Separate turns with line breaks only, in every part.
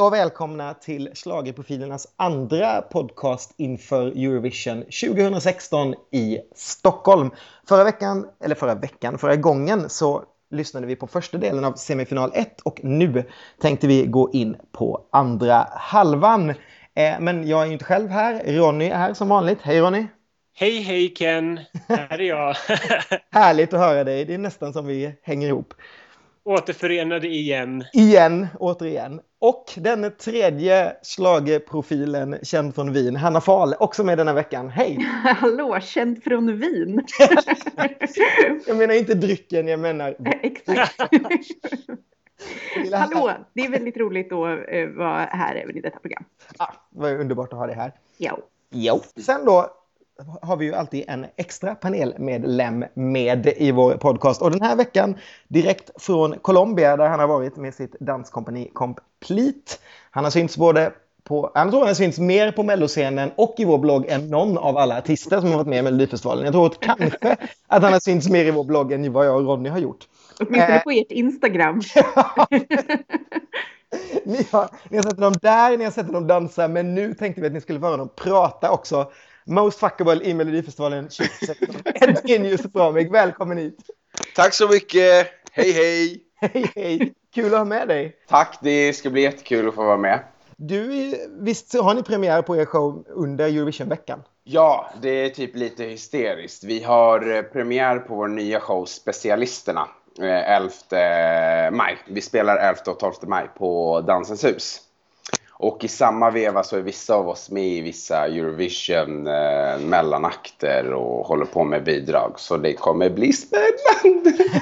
och välkomna till Schlagerprofilernas andra podcast inför Eurovision 2016 i Stockholm. Förra veckan, eller förra veckan, förra gången så lyssnade vi på första delen av semifinal 1 och nu tänkte vi gå in på andra halvan. Eh, men jag är ju inte själv här. Ronny är här som vanligt. Hej Ronny!
Hej hej Ken! Här är jag.
Härligt att höra dig. Det är nästan som vi hänger ihop.
Återförenade igen.
Igen, återigen. Och den tredje slagerprofilen känd från Wien, Hanna Fahl, också med denna veckan. Hej!
Hallå, känd från Wien?
jag menar inte drycken, jag menar...
Exakt. Hallå, det är väldigt roligt att uh, vara här även i detta program.
Ah, det var underbart att ha dig här.
Jo.
Jo. Sen då har vi ju alltid en extra panelmedlem med i vår podcast. Och den här veckan direkt från Colombia där han har varit med sitt danskompani Complete. Han har synts både på, jag tror han har synts mer på melloscenen och i vår blogg än någon av alla artister som har varit med i Melodifestivalen. Jag tror att kanske att han har synts mer i vår blogg än vad jag och Ronny har gjort.
Åtminstone eh. på ert Instagram.
ni, har, ni har sett dem där, ni har sett dem dansa, men nu tänkte vi att ni skulle få höra dem prata också Most fuckable i Melodifestivalen 2016. Edvin Jusuframig, välkommen hit!
Tack så mycket! Hej hej!
Hej hej! Kul att ha med dig!
Tack, det ska bli jättekul att få vara med.
Du, visst har ni premiär på er show under Eurovision-veckan?
Ja, det är typ lite hysteriskt. Vi har eh, premiär på vår nya show Specialisterna 11 eh, maj. Vi spelar 11 och 12 maj på Dansens hus. Och i samma veva så är vissa av oss med i vissa Eurovision eh, mellanakter och håller på med bidrag. Så det kommer bli spännande.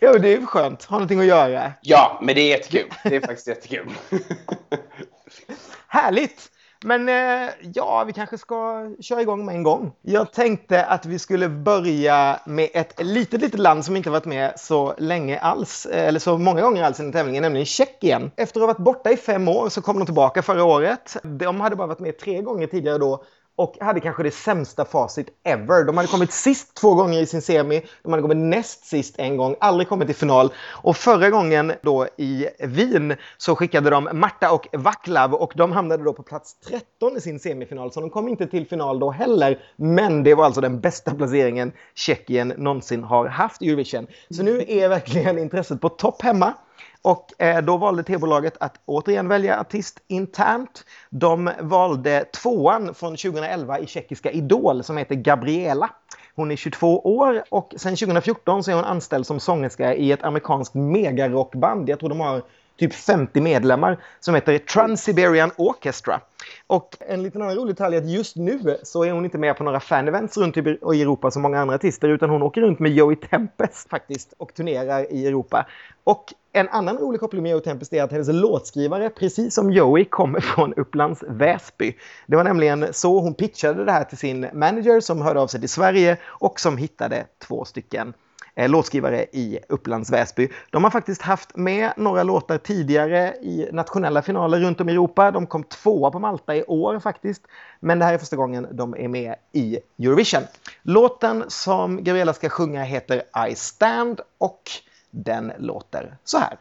ja, det är skönt. Ha någonting att göra.
Ja, men det är jättekul. Det är faktiskt jättekul.
Härligt! Men eh, ja, vi kanske ska köra igång med en gång. Jag tänkte att vi skulle börja med ett litet, litet land som inte varit med så länge alls, eh, eller så många gånger alls i den tävlingen, nämligen Tjeckien. Efter att ha varit borta i fem år så kom de tillbaka förra året. De hade bara varit med tre gånger tidigare då och hade kanske det sämsta facit ever. De hade kommit sist två gånger i sin semi, de hade kommit näst sist en gång, aldrig kommit till final. Och förra gången då i Wien så skickade de Marta och Vaclav och de hamnade då på plats 13 i sin semifinal, så de kom inte till final då heller. Men det var alltså den bästa placeringen Tjeckien någonsin har haft i Eurovision. Så nu är verkligen intresset på topp hemma. Och eh, då valde tv-bolaget att återigen välja artist internt. De valde tvåan från 2011 i tjeckiska Idol som heter Gabriela. Hon är 22 år och sedan 2014 så är hon anställd som sångerska i ett amerikanskt megarockband. Jag tror de har typ 50 medlemmar som heter Trans-Siberian Orchestra. Och en liten annan rolig detalj är att just nu så är hon inte med på några fan-events runt i Europa som många andra artister utan hon åker runt med Joey Tempest faktiskt och turnerar i Europa. Och en annan rolig koppling med Joey Tempest är att hennes låtskrivare, precis som Joey, kommer från Upplands Väsby. Det var nämligen så hon pitchade det här till sin manager som hörde av sig till Sverige och som hittade två stycken Eh, låtskrivare i Upplands Väsby. De har faktiskt haft med några låtar tidigare i nationella finaler runt om i Europa. De kom tvåa på Malta i år faktiskt. Men det här är första gången de är med i Eurovision. Låten som Gabriella ska sjunga heter I Stand och den låter så här.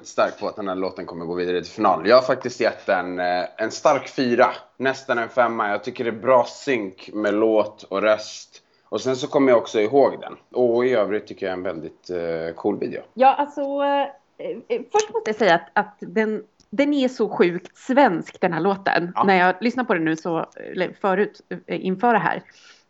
Sjukt starkt på att den här låten kommer gå vidare till final. Jag har faktiskt gett den eh, en stark fyra, nästan en femma. Jag tycker det är bra synk med låt och röst. Och sen så kommer jag också ihåg den. Och i övrigt tycker jag är en väldigt eh, cool video.
Ja, alltså eh, först måste jag säga att, att den, den är så sjukt svensk den här låten.
Ja.
När jag lyssnar på den nu så, eller förut inför det här.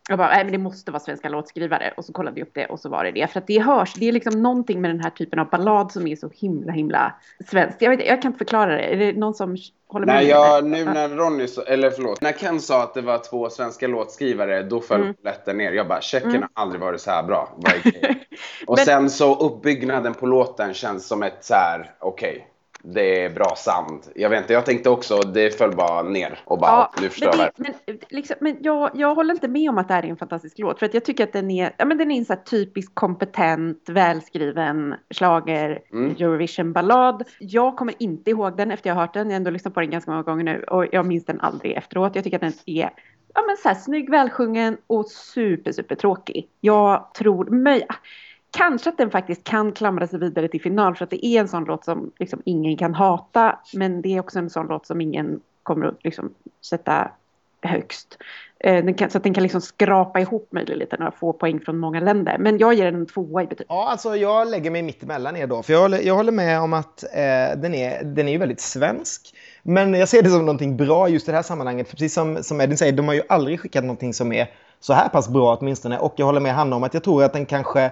Jag bara, nej men det måste vara svenska låtskrivare. Och så kollade vi upp det och så var det det. För att det hörs, det är liksom någonting med den här typen av ballad som är så himla himla svenskt. Jag, vet, jag kan inte förklara det. Är det någon som håller med?
Nej, jag, nu när Ronny, eller förlåt, när Ken sa att det var två svenska låtskrivare, då föll
Mm.
lätten ner. Jag bara, Tjeckien
Mm.
har aldrig varit så här bra. Och
Men-
sen så uppbyggnaden på låten känns som ett så här, okej, det är bra sound. Jag vet inte, jag tänkte också, det föll bara ner och bara,
Ja,
nu förstår jag
men, liksom, men jag, jag håller inte med om att det här är en fantastisk låt. För att jag tycker att den är, ja, men den är en så här typisk kompetent, välskriven slager
Mm.
Eurovision-ballad. Jag kommer inte ihåg den efter jag har hört den. Jag har ändå lyssnat på den ganska många gånger nu. Och jag minns den aldrig efteråt. Jag tycker att den är ja, men så här, snygg, välsjungen och super, super tråkig. Jag tror, möj, kanske att den faktiskt kan klamra sig vidare till final. För att det är en sån låt som liksom ingen kan hata. Men det är också en sån låt som ingen kommer att liksom sätta högst. Eh, den kan, så att den kan liksom skrapa ihop möjligen lite några få poäng från många länder. Men jag ger den en tvåa i betyg.
Ja, alltså jag lägger mig mitt emellan er då. För jag håller, jag håller med om att eh, den, är, den är ju väldigt svensk. Men jag ser det som någonting bra just i det här sammanhanget. För precis som, som Edin säger, de har ju aldrig skickat någonting som är så här pass bra åtminstone. Och jag håller med Hanna om att jag tror att den kanske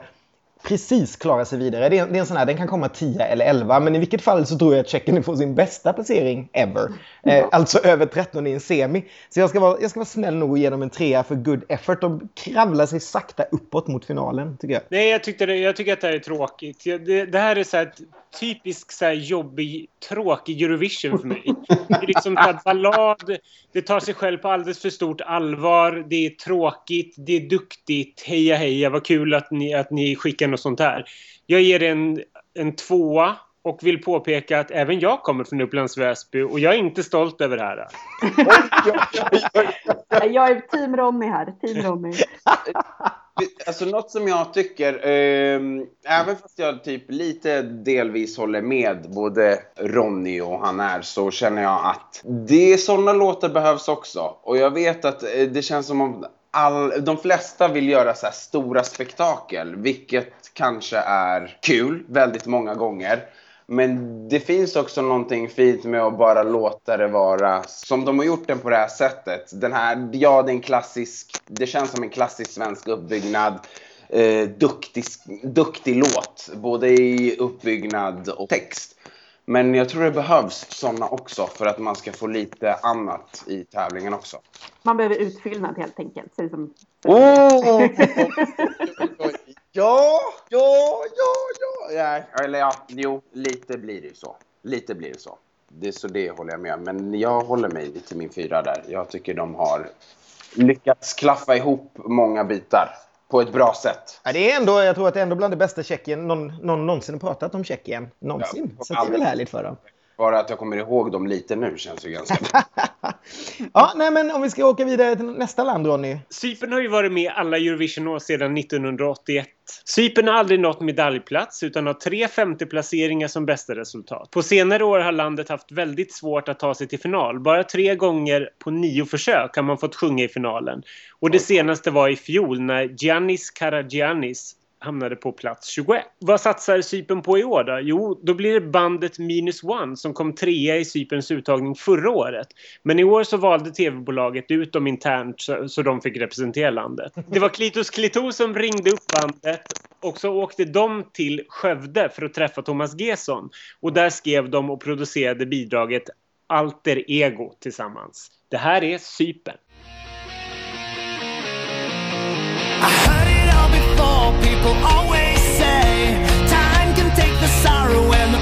precis klarar sig vidare. Det är, det är en sån här, den kan komma 10 eller 11, men i vilket fall så tror jag att Tjeckien får sin bästa placering ever. Eh, alltså över 13 i en semi. Så jag ska, vara, jag ska vara snäll nog och ge dem en trea för good effort och kravla sig sakta uppåt mot finalen, tycker jag.
Nej, jag, tyckte det, jag tycker att det här är tråkigt. Det, det här är så här typisk så här jobbig, tråkig Eurovision för mig. Det är liksom här ballad, det tar sig själv på alldeles för stort allvar, det är tråkigt, det är duktigt, heja heja, vad kul att ni, att ni skickar något sånt här. Jag ger en, en tvåa och vill påpeka att även jag kommer från Upplands Väsby och jag är inte stolt över det här.
Jag är team Ronny här. Team Ronny.
Alltså något som jag tycker, ehm, även fast jag typ lite delvis håller med både Ronny och han är, så känner jag att det sådana låtar behövs också. Och jag vet att eh, det känns som om all, de flesta vill göra så här stora spektakel, vilket kanske är kul väldigt många gånger. Men det finns också någonting fint med att bara låta det vara som de har gjort den på det här sättet. Den här, ja det är en klassisk, det känns som en klassisk svensk uppbyggnad. Eh, duktig, duktig låt, både i uppbyggnad och text. Men jag tror det behövs sådana också för att man ska få lite annat i tävlingen också.
Man behöver utfyllnad helt enkelt. Som...
Oh! ja, ja, ja, ja. Eller ja, jo, lite blir det ju så. Lite blir det så. Det, så det håller jag med. Men jag håller mig till min fyra där. Jag tycker de har lyckats klaffa ihop många bitar på ett bra sätt.
Ja, det är ändå, jag tror att det är ändå bland det bästa Tjeckien någon, någon någonsin har pratat om Tjeckien. Någonsin.
Ja,
så det är väl härligt för dem.
Bara att jag kommer ihåg dem lite nu känns ju ganska bra.
ja, nej, men om vi ska åka vidare till nästa land, Ronny.
Cypern har ju varit med alla Eurovision-år sedan 1981. Cypern har aldrig nått medaljplats utan har tre femteplaceringar som bästa resultat. På senare år har landet haft väldigt svårt att ta sig till final. Bara tre gånger på nio försök har man fått sjunga i finalen. Och det senaste var i fjol när Giannis Karagiannis hamnade på plats 21. Vad satsar Cypern på i år då? Jo, då blir det bandet Minus One som kom trea i Cyperns uttagning förra året. Men i år så valde tv-bolaget ut dem internt så, så de fick representera landet. Det var Klitos Klito som ringde upp bandet och så åkte de till Skövde för att träffa Thomas Gesson. Och där skrev de och producerade bidraget Alter Ego tillsammans. Det här är Cypern.
Aha! People always say time can take the sorrow and the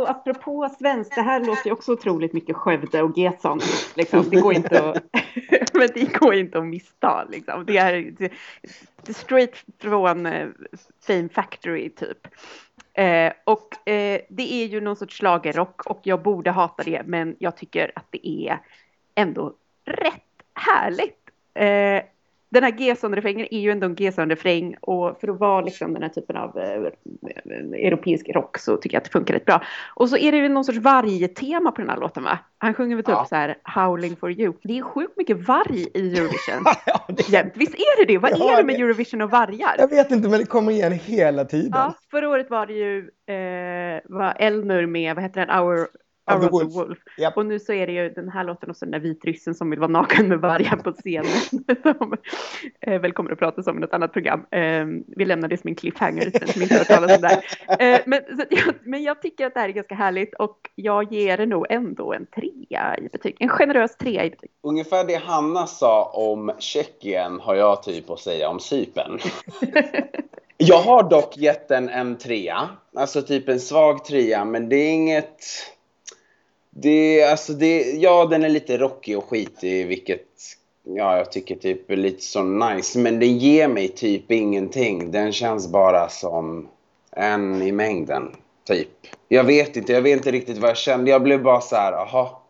alltså apropå svenskt, det här låter ju också otroligt mycket Skövde och Gesson. Liksom. Det går inte att, men det går inte att missta. Liksom. Det är det, straight från eh, Fame Factory typ. Eh, och eh, det är ju någon sorts schlagerrock och jag borde hata det, men jag tycker att det är ändå rätt härligt. Eh, den här G-son-refrängen är ju ändå en G-son-refräng och för att vara liksom den här typen av eh, europeisk rock så tycker jag att det funkar rätt bra. Och så är det ju någon sorts vargtema på den här låten va? Han sjunger väl typ
Ja.
så här Howling for you. Det är sjukt mycket varg i Eurovision.
ja, det,
Jämt. Visst är det det? Vad
Ja,
är det med Eurovision och vargar?
jag vet inte, men det kommer igen hela tiden.
Ja, förra året var det ju eh, var Elnur med, vad heter den, Our,
Of the Wolf.
Wolf.
Japp.
Och nu så är det ju den här låten och så den där vitryssen som vill vara naken med vargar på scenen. som eh, väl kommer att prata om i något annat program. Eh, vi lämnar det som en cliffhanger, den som inte har talas om det här. Eh, men, jag, men jag tycker att det här är ganska härligt och jag ger det nog ändå en trea i betyg. En generös trea i betyg.
Ungefär det Hanna sa om Tjeckien har jag typ att säga om Cypern. Jag har dock gett den en trea. Alltså typ en svag trea, men det är inget... Det alltså det, ja, den är lite rockig och skitig, vilket ja, jag tycker typ är lite så nice. Men den ger mig typ ingenting. Den känns bara som en i mängden, typ. Jag vet inte, jag vet inte riktigt vad jag kände. Jag blev bara så här, aha.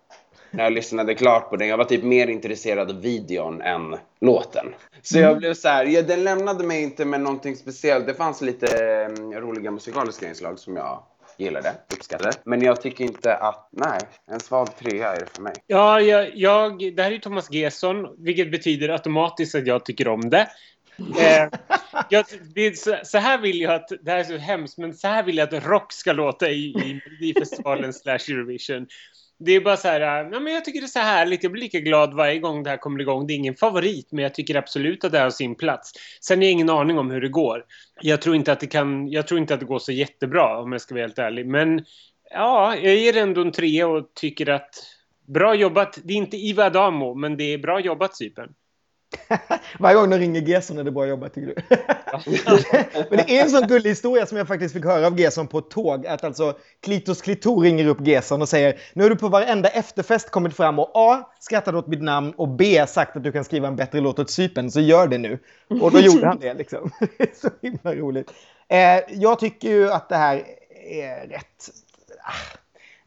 När jag lyssnade klart på den. Jag var typ mer intresserad av videon än låten. Så jag blev så här, ja, den lämnade mig inte med någonting speciellt. Det fanns lite mm, roliga musikaliska inslag som jag gillade, uppskattade. Men jag tycker inte att, nej, en svag trea är det för mig.
Ja, jag, jag, det här är ju Thomas Gesson, vilket betyder automatiskt att jag tycker om det. Eh, jag, det så, så här vill jag att, det här är så hemskt, men så här vill jag att rock ska låta i, i Melodifestivalen slash Eurovision. Det är bara så här, äh, ja, men jag tycker det är så härligt, jag blir lika glad varje gång det här kommer igång. Det är ingen favorit, men jag tycker absolut att det har sin plats. Sen har jag ingen aning om hur det går. Jag tror inte att det kan, jag tror inte att det går så jättebra om jag ska vara helt ärlig. Men ja, jag ger ändå en trea och tycker att bra jobbat. Det är inte Iva Adamo, men det är bra jobbat Cypern.
Varje gång de ringer Gesson är det bra jobbat tycker du. Men det är en sån gullig historia som jag faktiskt fick höra av Gesson på ett tåg. Att alltså Klitos Klitor ringer upp Gesson och säger nu har du på varenda efterfest kommit fram och A. skrattat åt mitt namn och B. sagt att du kan skriva en bättre låt åt Cypern så gör det nu. Och då gjorde han det liksom. Det är så himla roligt. Eh, jag tycker ju att det här är rätt... Ah.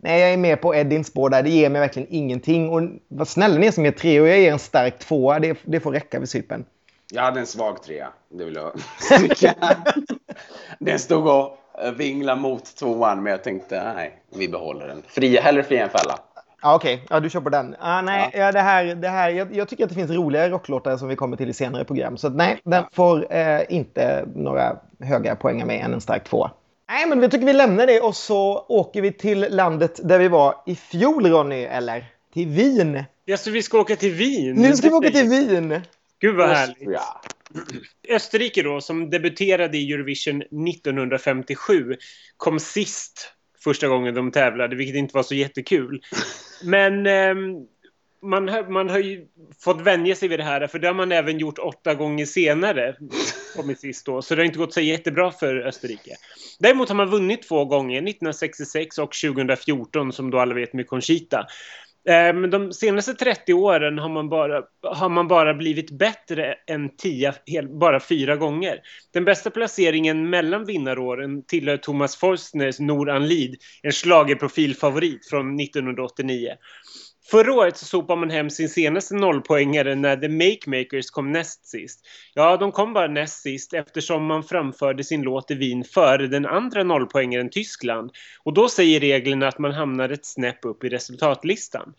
Nej, jag är med på Edins spår där. Det ger mig verkligen ingenting. Och vad snälla ni är som ger tre och jag ger en stark tvåa. Det, det får räcka vid Cypern.
Jag hade en svag trea, det vill jag stryka. Den stod och vinglade mot tvåan, men jag tänkte nej, vi behåller den. Fria, hellre fria än fälla.
Ja, Okej, ja, du kör på den. Ah, nej, ja. det här, det här, jag, jag tycker att det finns roligare rocklåtar som vi kommer till i senare program. Så nej, den får eh, inte några höga poäng mig än en stark två. Nej, men jag tycker vi lämnar det och så åker vi till landet där vi var i fjol, Ronny, eller? Till Wien.
Ja, så vi ska åka till Wien?
Nu ska vi åka till Wien!
Gud vad härligt.
Ja.
Österrike då, som debuterade i Eurovision 1957, kom sist första gången de tävlade, vilket inte var så jättekul. Men ehm, man, har, man har ju fått vänja sig vid det här, för det har man även gjort åtta gånger senare. Kommit sist då, så det har inte gått så jättebra för Österrike. Däremot har man vunnit två gånger, 1966 och 2014, som då alla vet med Conchita. Eh, men de senaste 30 åren har man bara, har man bara blivit bättre än 10, bara fyra gånger. Den bästa placeringen mellan vinnaråren tillhör Thomas Forstners Nour Anlid, en schlagerprofilfavorit från 1989. Förra året så sopade man hem sin senaste nollpoängare när The Makemakers kom näst sist. Ja, de kom bara näst sist eftersom man framförde sin låt i Wien före den andra nollpoängaren Tyskland. Och då säger reglerna att man hamnar ett snäpp upp i resultatlistan.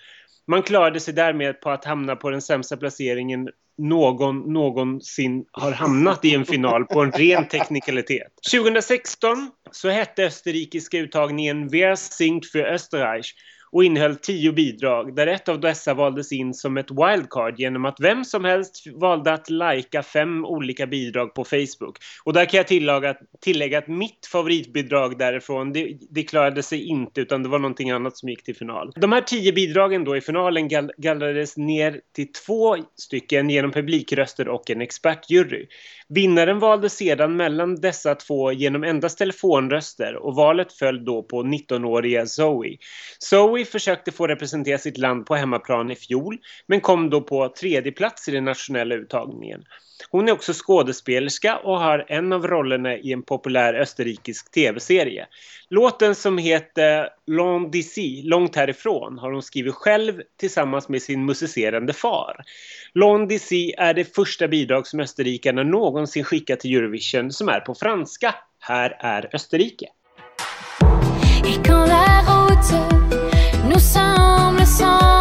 Man klarade sig därmed på att hamna på den sämsta placeringen någon någonsin har hamnat i en final på en ren teknikalitet. 2016 så hette österrikiska uttagningen Wer singt für Österreich och innehöll tio bidrag där ett av dessa valdes in som ett wildcard genom att vem som helst valde att lajka fem olika bidrag på Facebook. Och där kan jag tillägga, tillägga att mitt favoritbidrag därifrån, det, det klarade sig inte utan det var någonting annat som gick till final. De här tio bidragen då i finalen gall gallrades ner till två stycken genom publikröster och en expertjury. Vinnaren valdes sedan mellan dessa två genom endast telefonröster och valet föll då på 19-åriga Zoe. Zoe försökte få representera sitt land på hemmaplan i fjol men kom då på tredje plats i den nationella uttagningen. Hon är också skådespelerska och har en av rollerna i en populär österrikisk tv-serie. Låten som heter Long d'ici, långt härifrån, har hon skrivit själv tillsammans med sin musicerande far. Long d'ici är det första bidrag som österrikarna någonsin skickat till Eurovision som är på franska. Här är Österrike.
nous
sommes.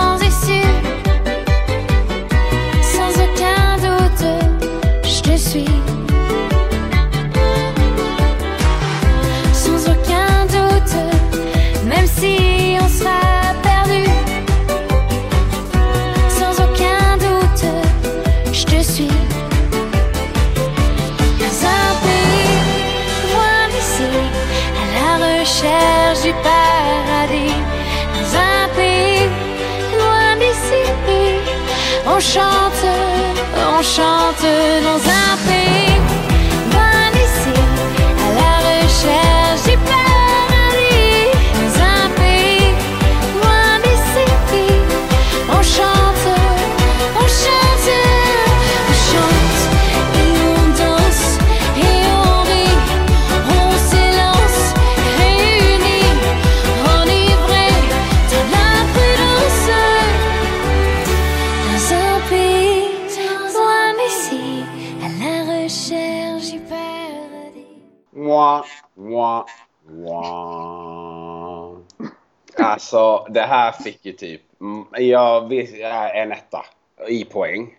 Wah, wah. Alltså, det här fick ju typ... Mm, jag vet, är en etta i poäng.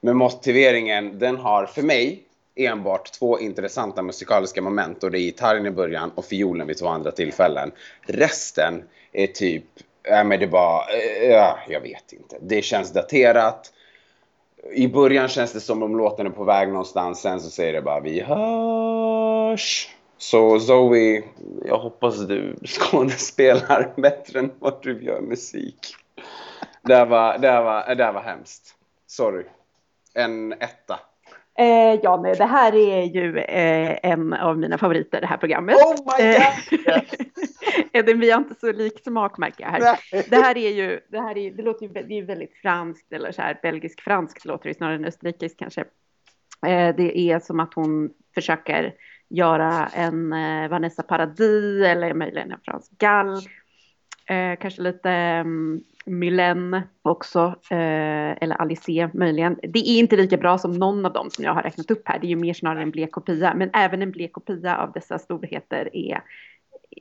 Men motiveringen, den har för mig enbart två intressanta musikaliska moment och det är gitarren i början och fiolen vid två andra tillfällen. Resten är typ, äh, men det är bara, äh, jag vet inte. Det känns daterat. I början känns det som om låten är på väg någonstans, sen så säger det bara vi hörs. Så Zoe, jag hoppas du skådespelar bättre än vad du gör musik. Det var, det var, det var hemskt. Sorry. En etta.
Eh, ja, nej, det här är ju eh, en av mina favoriter, det här programmet.
Oh my god!
Eh, Edvin, vi har inte så lik smak märker jag här. Det här är ju, det här är, det låter ju, det är väldigt franskt eller så här belgisk-franskt låter det snarare än österrikiskt kanske. Eh, det är som att hon försöker göra en eh, Vanessa Paradis eller möjligen en Frans Gall. Eh, kanske lite um, Mylène också, eh, eller Alice möjligen. Det är inte lika bra som någon av dem som jag har räknat upp här. Det är ju mer snarare en blek kopia. Men även en blek kopia av dessa storheter är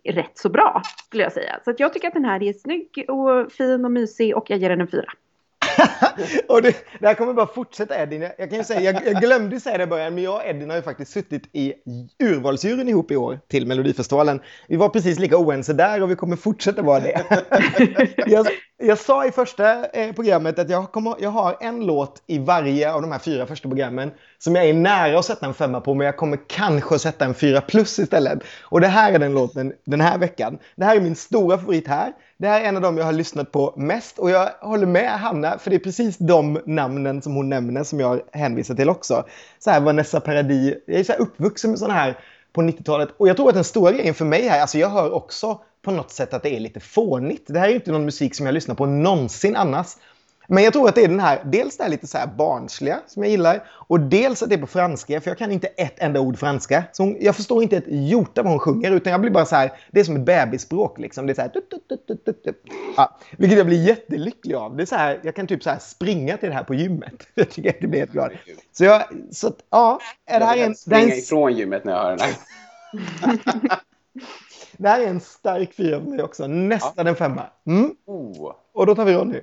rätt så bra, skulle jag säga. Så att jag tycker att den här är snygg och fin och mysig och jag ger den en fyra.
och det, det här kommer bara fortsätta Edin. Jag, kan ju säga, jag, jag glömde säga det i början, men jag och Edin har ju faktiskt suttit i urvalsjuryn ihop i år till Melodifestivalen. Vi var precis lika oense där och vi kommer fortsätta vara det. jag, jag sa i första eh, programmet att jag, kommer, jag har en låt i varje av de här fyra första programmen som jag är nära att sätta en femma på, men jag kommer kanske att sätta en fyra plus istället. Och det här är den låten den här veckan. Det här är min stora favorit här. Det här är en av dem jag har lyssnat på mest och jag håller med Hanna för det är precis de namnen som hon nämner som jag hänvisar till också. Så här Vanessa Paradis, jag är så här uppvuxen med sådana här på 90-talet och jag tror att den stora grejen för mig här, alltså jag hör också på något sätt att det är lite fånigt. Det här är ju inte någon musik som jag lyssnar på någonsin annars. Men jag tror att det är den här, dels det här lite så här barnsliga som jag gillar och dels att det är på franska, för jag kan inte ett enda ord franska. Så hon, jag förstår inte ett jota vad hon sjunger, utan jag blir bara så här, det är som ett bebisspråk liksom. Det är så här. Ja, vilket jag blir jättelycklig av. Det är så här, jag kan typ så här springa till det här på gymmet. Jag tycker att det blir helt glad. Så jag, så att, ja, är det här
jag
en...
vill springa
en
ifrån gymmet när jag hör den här.
det här är en stark fyra för mig också. Nästan en femma. Mm.
Oh.
Och då tar vi Ronny.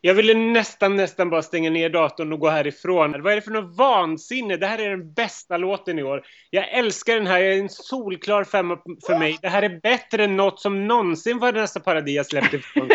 Jag ville nästan, nästan bara stänga ner datorn och gå härifrån. Vad är det för något vansinne? Det här är den bästa låten i år. Jag älskar den här. Jag är en solklar femma för mig. Det här är bättre än något som någonsin Vanessa Paradis jag släppt ifrån.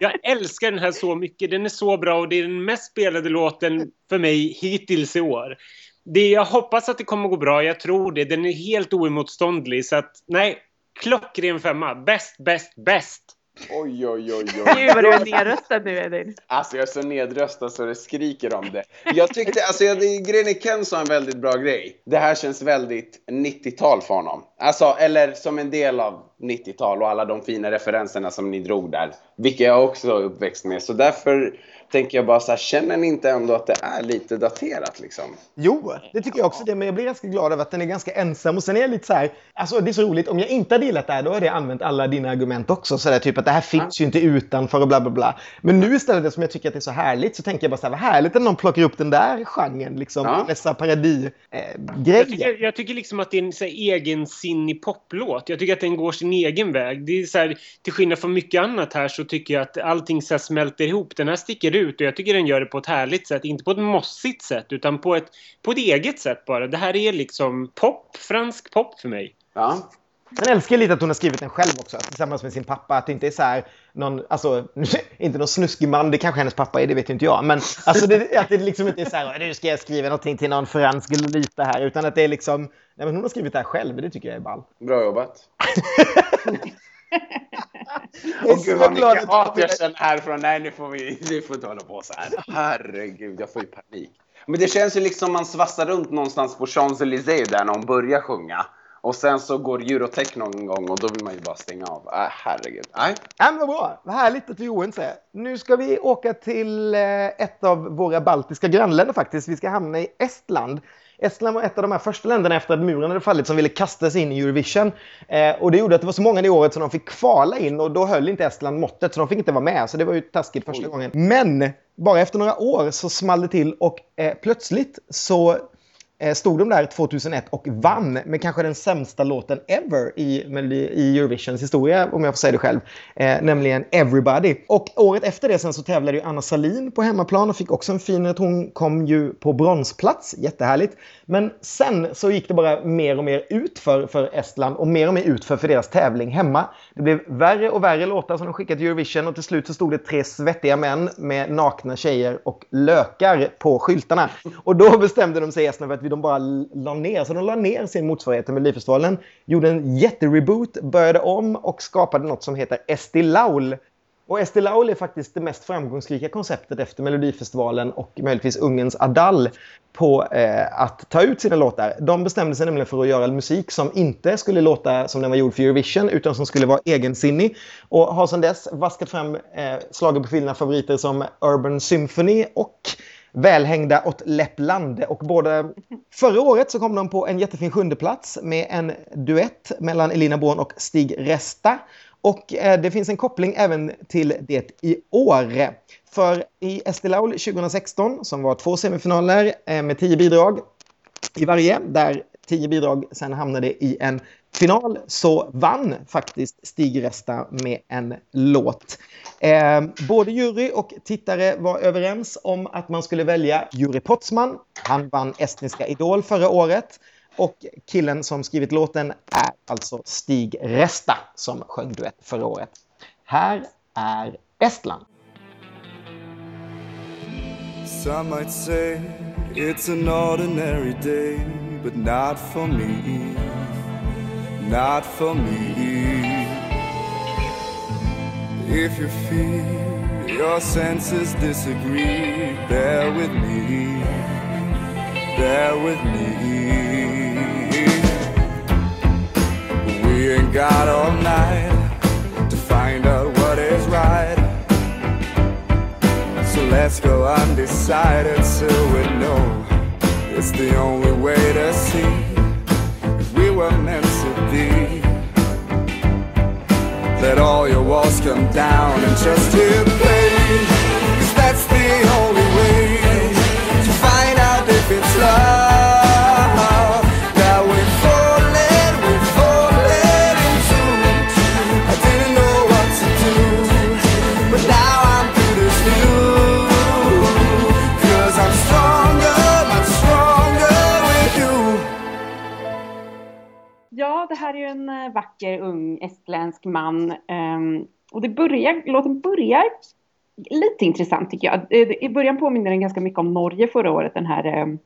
Jag älskar den här så mycket. Den är så bra och det är den mest spelade låten för mig hittills i år. Det, jag hoppas att det kommer gå bra. Jag tror det. Den är helt oemotståndlig. Så att, nej. Klockren femma. Bäst, bäst, bäst.
Oj, oj, oj,
Gud
oj.
vad du är nedröstad nu Edvin.
Alltså jag är så nedröstad så det skriker om det. Jag tyckte, alltså jag, grejen är Ken sa en väldigt bra grej. Det här känns väldigt 90-tal för honom. Alltså, eller som en del av 90-tal och alla de fina referenserna som ni drog där. Vilka jag också är uppväxt med. Så därför tänker jag bara så här, känner ni inte ändå att det är lite daterat liksom?
Jo, det tycker jag också det, men jag blir ganska glad över att den är ganska ensam. Och sen är jag lite så här, alltså det är så roligt, om jag inte hade gillat det här, då hade jag använt alla dina argument också. Så där, typ att det här finns ju inte utanför och bla bla bla. Men nu istället, det som jag tycker att det är så härligt, så tänker jag bara så här, vad härligt att någon plockar upp den där genren, liksom,
Ja.
dessa
Jag
paradis-grejer.
tycker, jag tycker liksom att det är en så här, egensinnig poplåt. Jag tycker att den går sin egen väg. Det är så här, till skillnad från mycket annat här så tycker jag att allting så här smälter ihop. Den här sticker ut och jag tycker den gör det på ett härligt sätt. Inte på ett mossigt sätt utan på ett, på ett eget sätt bara. Det här är liksom pop, fransk pop för mig.
Ja.
Sen älskar jag lite att hon har skrivit den själv också, tillsammans med sin pappa. Att det inte är så här någon, alltså, inte någon snuskig man, det kanske hennes pappa är, det vet ju inte jag. Men alltså det, att det liksom inte är så här, nu ska jag skriva någonting till någon fransk Lolita här. Utan att det är liksom, nej men hon har skrivit det här själv, det tycker jag är ball.
Bra jobbat. Åh gud vad mycket hat jag känner härifrån. Nej, nu får vi nu får inte hålla på så här. Herregud, jag får ju panik. Men det känns ju liksom man svassar runt någonstans på Champs-Élysées där när hon börjar sjunga. Och sen så går Eurotech någon gång och då vill man ju bara stänga av. Äh, herregud. Nej.
Ja, men vad bra. Vad härligt att vi är oense. Nu ska vi åka till eh, ett av våra baltiska grannländer faktiskt. Vi ska hamna i Estland. Estland var ett av de här första länderna efter att muren hade fallit som ville kasta sig in i Eurovision. Eh, och det gjorde att det var så många det året som de fick kvala in och då höll inte Estland måttet så de fick inte vara med. Så det var ju taskigt första
Oj.
gången. Men bara efter några år så small det till och eh, plötsligt så Eh, stod de där 2001 och vann med kanske den sämsta låten ever i, i Eurovisions historia, om jag får säga det själv, eh, nämligen Everybody. Och året efter det sen så tävlade ju Anna Salin på hemmaplan och fick också en fin rätt. Hon kom ju på bronsplats, jättehärligt. Men sen så gick det bara mer och mer ut för, för Estland och mer och mer ut för, för deras tävling hemma. Det blev värre och värre låtar som de skickade till Eurovision och till slut så stod det tre svettiga män med nakna tjejer och lökar på skyltarna. Och då bestämde de sig i Estland för att de bara la ner. Så de la ner sin motsvarighet till Melodifestivalen, gjorde en jättereboot, började om och skapade något som heter Esti Laul. Och Esti Laul är faktiskt det mest framgångsrika konceptet efter Melodifestivalen och möjligtvis Ungerns Adal på eh, att ta ut sina låtar. De bestämde sig nämligen för att göra musik som inte skulle låta som den var gjord för Eurovision utan som skulle vara egensinnig. Och har sedan dess vaskat fram eh, schlagerprofilerna favoriter som Urban Symphony och välhängda åt Leppland. Och båda, förra året så kom de på en jättefin sjunde plats med en duett mellan Elina Born och Stig Resta. Och eh, det finns en koppling även till det i år. För i Estilaul 2016, som var två semifinaler eh, med tio bidrag i varje, där tio bidrag sen hamnade i en final, så vann faktiskt Stig Resta med en låt. Eh, både jury och tittare var överens om att man skulle välja Juri Potsman. Han vann Estniska Idol förra året. Och killen som skrivit låten är alltså Stig Resta som sjöng duett förra året. Här är Estland.
Some might say it's an ordinary day, but not for me. Not for me. If you feel your senses disagree, bear with me. Bear with me. We ain't got all night to find out what is right. So let's go undecided till we know it's the only way to see if we were meant to be. Let all your walls come down and just hit play. Cause that's the only way to find out if it's love
här är ju en eh, vacker ung estländsk man. ehm, och det börjar, låten börjar lite intressant tycker jag. Eh, I början påminner den ganska mycket om Norge förra året, den här ehm,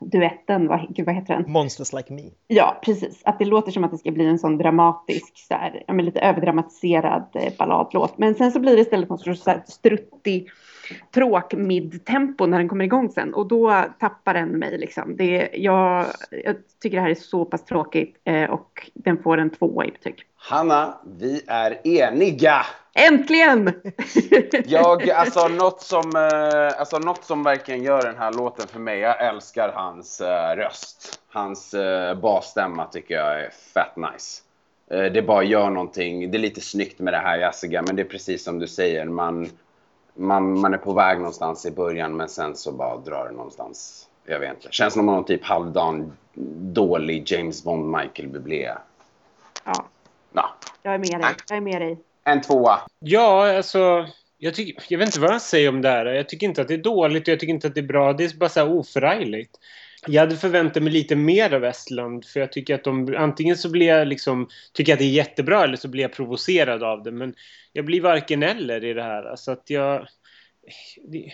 duetten, vad, gud, vad heter den?
Monsters like me.
Ja, precis. Att det låter som att det ska bli en sån dramatisk, så här, lite överdramatiserad eh, balladlåt. Men sen så blir det istället någon sorts struttig tråk mid-tempo när den kommer igång sen. Och då tappar den mig liksom. Det, jag, jag tycker det här är så pass tråkigt eh, och den får en tvåa i betyg.
Hanna, vi är eniga!
Äntligen!
Jag, alltså något som, eh, alltså något som verkligen gör den här låten för mig, jag älskar hans eh, röst. Hans eh, basstämma tycker jag är fett nice. Det bara gör någonting, det är lite snyggt med det här jazziga, men det är precis som du säger, man, man, man är på väg någonstans i början, men sen så bara drar det någonstans. Jag vet inte, känns som någon typ halvdan dålig James Bond Michael Bublé.
ja,
Ja,
jag är med dig. Jag är med dig.
en tvåa.
Ja, alltså... Jag, tycker, jag vet inte vad jag säger om det här. Jag tycker inte att det är dåligt och jag tycker inte att det är bra. Det är bara så här oförargligt. Jag hade förväntat mig lite mer av Estland för jag tycker att de antingen så blir jag liksom tycker att det är jättebra eller så blir jag provocerad av det men jag blir varken eller i det här så att jag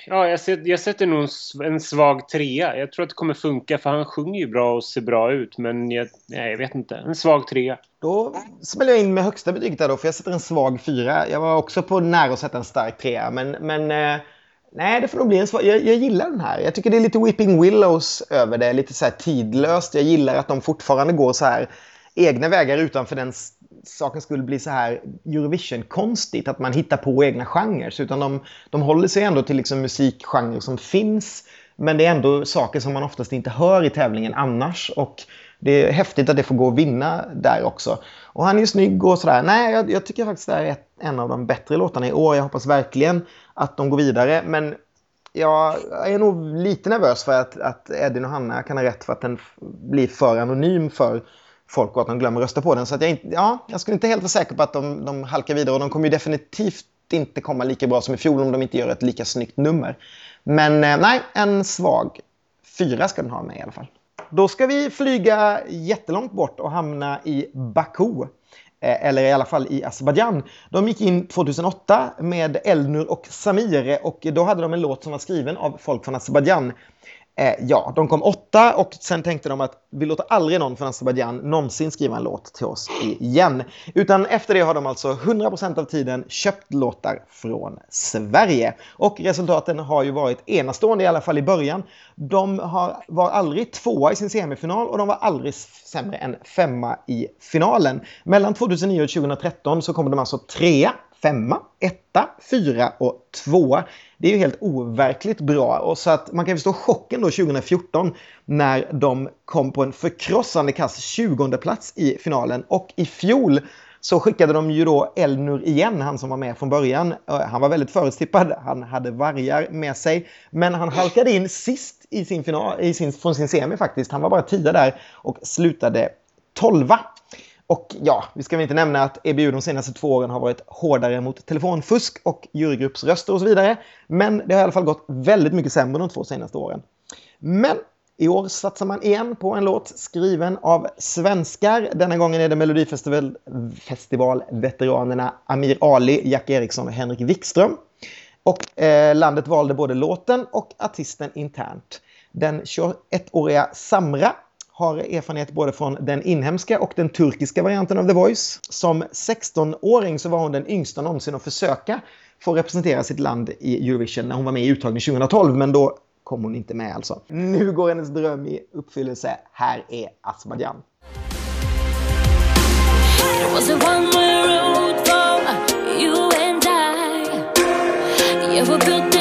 ja, jag, set, jag sätter nog en en svag trea. Jag tror att det kommer funka för han sjunger ju bra och ser bra ut men jag, nej, jag vet inte. En svag trea.
Då smäller jag in med högsta betyget där då, för jag sätter en svag fyra. Jag var också på nära att sätta en stark trea, men, men eh, nej, det får nog bli en svag. Jag, jag gillar den här. Jag tycker det är lite Weeping Willows över det, lite så här tidlöst. Jag gillar att de fortfarande går så här egna vägar utanför den saken skulle bli så här Eurovision-konstigt, att man hittar på egna genrer. Utan de, de håller sig ändå till liksom musikgenrer som finns, men det är ändå saker som man oftast inte hör i tävlingen annars. Och det är häftigt att det får gå att vinna där också. Och han är ju snygg och sådär. Nej, jag, jag tycker faktiskt det här är ett, en av de bättre låtarna i år. Jag hoppas verkligen att de går vidare. Men jag är nog lite nervös för att, att Edin och Hanna kan ha rätt för att den blir för anonym för folk och att de glömmer rösta på den. Så att jag, inte, ja, jag skulle inte helt vara säker på att de, de halkar vidare och de kommer ju definitivt inte komma lika bra som i fjol om de inte gör ett lika snyggt nummer. Men eh, nej, en svag fyra ska den ha med i alla fall. Då ska vi flyga jättelångt bort och hamna i Baku. Eh, eller i alla fall i Azerbajdzjan. De gick in 2008 med Elnur och Samir och då hade de en låt som var skriven av folk från Azerbajdzjan. Eh, ja, de kom åtta och sen tänkte de att vi låter aldrig någon från Azerbajdzjan någonsin skriva en låt till oss igen. Utan efter det har de alltså 100% av tiden köpt låtar från Sverige. Och resultaten har ju varit enastående, i alla fall i början. De har, var aldrig tvåa i sin semifinal och de var aldrig sämre än femma i finalen. Mellan 2009 och 2013 så kom de alltså trea, femma, etta, fyra och tvåa. Det är ju helt overkligt bra. Och så att man kan förstå chocken då 2014 när de kom på en förkrossande kass 20 plats i finalen. Och i fjol så skickade de ju då Elnur igen, han som var med från början. Han var väldigt förutstippad, han hade vargar med sig. Men han halkade in sist i sin final, i sin, från sin semi faktiskt. Han var bara tia där och slutade tolva. Och ja, vi ska väl inte nämna att EBU de senaste två åren har varit hårdare mot telefonfusk och jurygruppsröster och så vidare. Men det har i alla fall gått väldigt mycket sämre de två senaste åren. Men i år satsar man igen på en låt skriven av svenskar. Denna gången är det Melodifestivalveteranerna Amir Ali, Jack Eriksson och Henrik Wikström. Och eh, landet valde både låten och artisten internt. Den 21-åriga Samra har erfarenhet både från den inhemska och den turkiska varianten av The Voice. Som 16-åring så var hon den yngsta någonsin att försöka få representera sitt land i Eurovision när hon var med i uttagningen 2012, men då kom hon inte med alltså. Nu går hennes dröm i uppfyllelse. Här är Azerbajdzjan.
It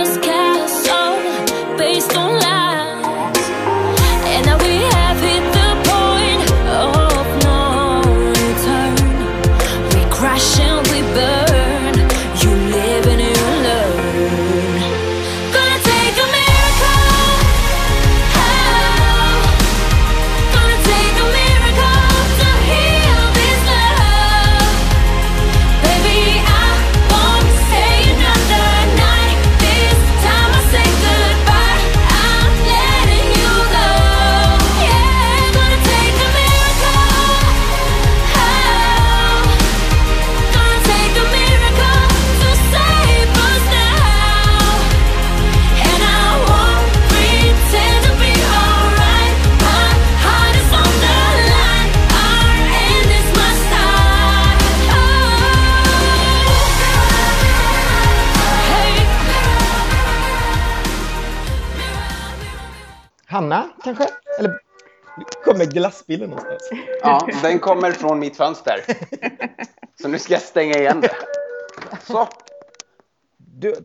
kanske? Eller kommer glassbilen någonstans?
Ja, den kommer från mitt fönster. Så nu ska jag stänga igen det. Så.
Du,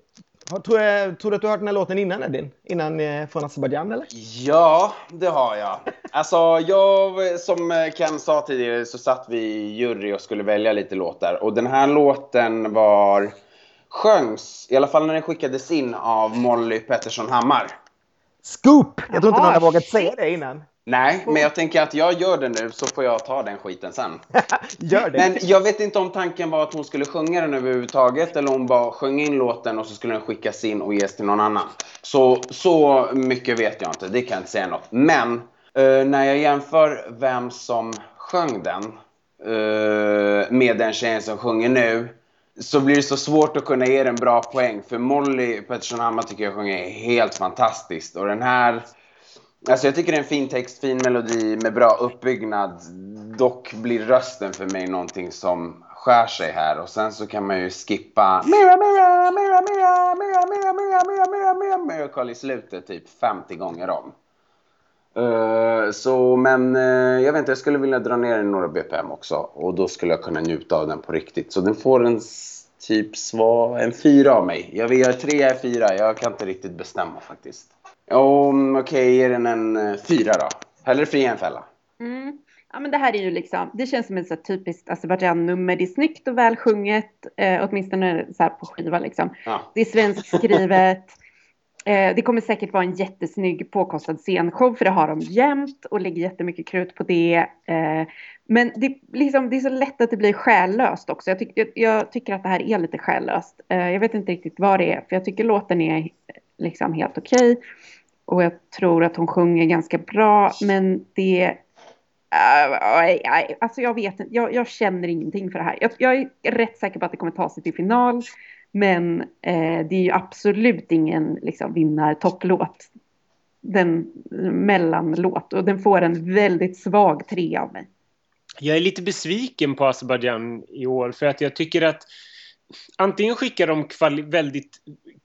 har, tror, jag, tror du att du har hört den här låten innan Edin? Innan eh, från Azerbajdzjan eller?
Ja, det har jag. Alltså, jag, som Ken sa tidigare så satt vi i jury och skulle välja lite låtar. Och den här låten var sjöngs, i alla fall när den skickades in av Molly Pettersson Hammar.
Scoop! Jag tror inte någon har vågat säga det innan.
Nej, men jag tänker att jag gör det nu så får jag ta den skiten sen.
Gör det.
Men jag vet inte om tanken var att hon skulle sjunga den överhuvudtaget eller om hon bara sjöng in låten och så skulle den skickas in och ges till någon annan. Så, så mycket vet jag inte, det kan jag inte säga något. Men eh, när jag jämför vem som sjöng den eh, med den tjejen som sjunger nu så blir det så svårt att kunna ge den bra poäng. För Molly Pettersson Hammar tycker jag sjunger helt fantastiskt. Och den här Alltså jag tycker det är en fin text, fin melodi med bra uppbyggnad. Dock blir rösten för mig någonting som skär sig här. Och sen så kan man ju skippa Mira, mira, mira, mira, mira, mira, mira, mira, mira, mira, Miracle i slutet typ 50 gånger om. Eh, så, men uh, jag vet inte, jag skulle vilja dra ner den några BPM också. Och då skulle jag kunna njuta av den på riktigt. Så den får en typ sva, en fyra av mig. Jag vill göra tre, jag är fyra. Jag kan inte riktigt bestämma faktiskt. Um, Okej, ge den en uh, fyra då. Hellre fri än fälla.
Mm. Ja, men det här är ju liksom, det känns som ett så typiskt Azerbajdzjan-nummer. Det är snyggt och välsjunget, eh, åtminstone så på skiva liksom.
Ja.
Det är svenskskrivet. Eh, det kommer säkert vara en jättesnygg påkostad scenshow, för det har de jämt och lägger jättemycket krut på det. Eh, men det, liksom, det är så lätt att det blir själlöst också. Jag, tyck, jag, jag tycker att det här är lite själlöst. Eh, jag vet inte riktigt vad det är, för jag tycker låten är liksom helt okej. Och jag tror att hon sjunger ganska bra, men det... Eh, alltså jag vet jag, jag känner ingenting för det här. Jag, jag är rätt säker på att det kommer ta sig till final. Men eh, det är ju absolut ingen liksom, vinnartopplåt. Den mellanlåt. Och den får en väldigt svag tre av mig.
Jag är lite besviken på Azerbajdzjan i år för att jag tycker att antingen skickar de kvali väldigt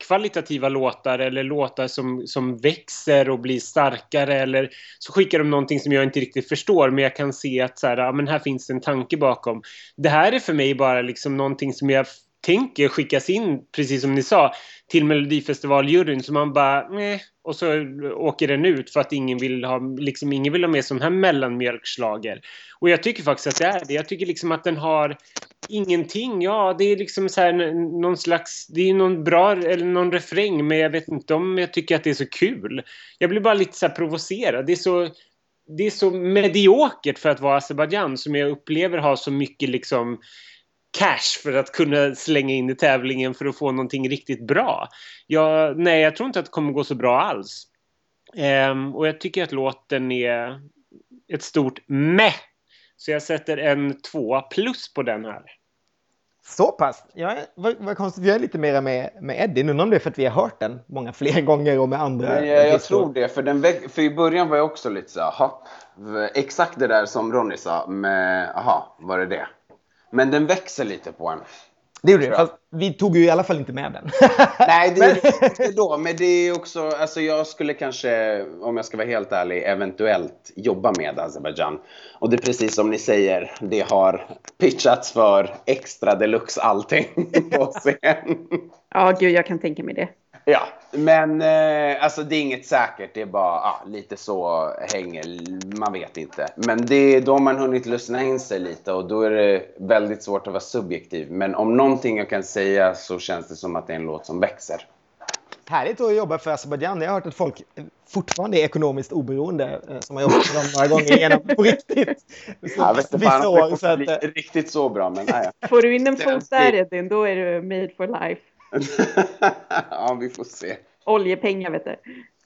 kvalitativa låtar eller låtar som, som växer och blir starkare eller så skickar de någonting som jag inte riktigt förstår men jag kan se att så här, ja, men här finns en tanke bakom. Det här är för mig bara liksom någonting som jag tänker skickas in, precis som ni sa, till Melodifestivaljuryn så man bara nej och så åker den ut för att ingen vill ha, liksom, ingen vill ha med sån här mellanmjölkslager. Och jag tycker faktiskt att det är det. Jag tycker liksom att den har ingenting. Ja, det är liksom så här någon slags... Det är någon bra eller någon refräng men jag vet inte om jag tycker att det är så kul. Jag blir bara lite så här provocerad. Det är så... Det är så mediokert för att vara Azerbajdzjan som jag upplever har så mycket liksom cash för att kunna slänga in i tävlingen för att få någonting riktigt bra. Jag, nej, jag tror inte att det kommer gå så bra alls. Ehm, och jag tycker att låten är ett stort meh. Så jag sätter en tvåa plus på den här.
Så pass. Vad, vad konstigt, jag är lite mera med, med Eddie. Nu om det är för att vi har hört den många fler gånger och med andra.
Men jag, jag tror det, för, den för i början var jag också lite så "Jaha." Exakt det där som Ronny sa med, aha, var det det? Men den växer lite på en.
Det gjorde det, fast vi tog ju i alla fall inte med den.
Nej, det det inte då, men det är också, alltså jag skulle kanske, om jag ska vara helt ärlig, eventuellt jobba med Azerbajdzjan. Och det är precis som ni säger, det har pitchats för extra deluxe allting på scen.
Ja, gud, jag kan tänka mig det.
Ja, men eh, alltså det är inget säkert. Det är bara ah, lite så hänger, man vet inte. Men det, då har man hunnit lyssna in sig lite och då är det väldigt svårt att vara subjektiv. Men om någonting jag kan säga så känns det som att det är en låt som växer.
Härligt att jobba för Azerbajdzjan. Jag har hört att folk fortfarande är ekonomiskt oberoende eh, som har jobbat för dem några gånger igenom på riktigt. Så,
Jag vet inte
vissa
fan
år, så att, eh,
riktigt så bra, men nej.
Får du in en fot där Edvin, då är du made for life.
ja, vi får se.
Oljepengar vet du.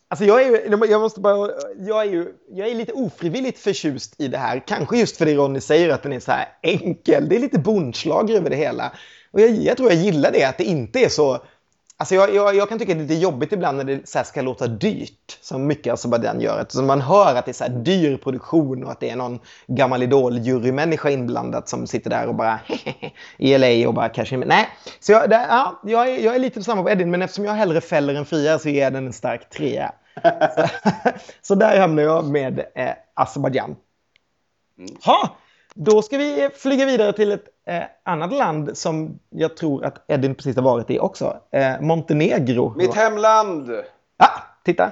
Alltså jag är ju, jag måste bara, jag är ju, jag är lite ofrivilligt förtjust i det här. Kanske just för det Ronny säger att den är så här enkel. Det är lite bondslag över det hela. Och jag, jag tror jag gillar det, att det inte är så Alltså jag, jag, jag kan tycka att det är lite jobbigt ibland när det så ska låta dyrt, som mycket Azerbajdzjan gör. Eftersom man hör att det är så här dyr produktion och att det är någon gammal idol-jurymänniska inblandad som sitter där och bara i LA och bara cashar in. Nej, så jag, det, ja, jag, är, jag är lite samma på Edin, men eftersom jag hellre fäller än friar så ger jag den en stark trea. så, så där hamnar jag med eh, Azerbajdzjan. Ha! Då ska vi flyga vidare till ett eh, annat land som jag tror att Edin precis har varit i också. Eh, Montenegro.
Mitt hemland!
Ah, titta!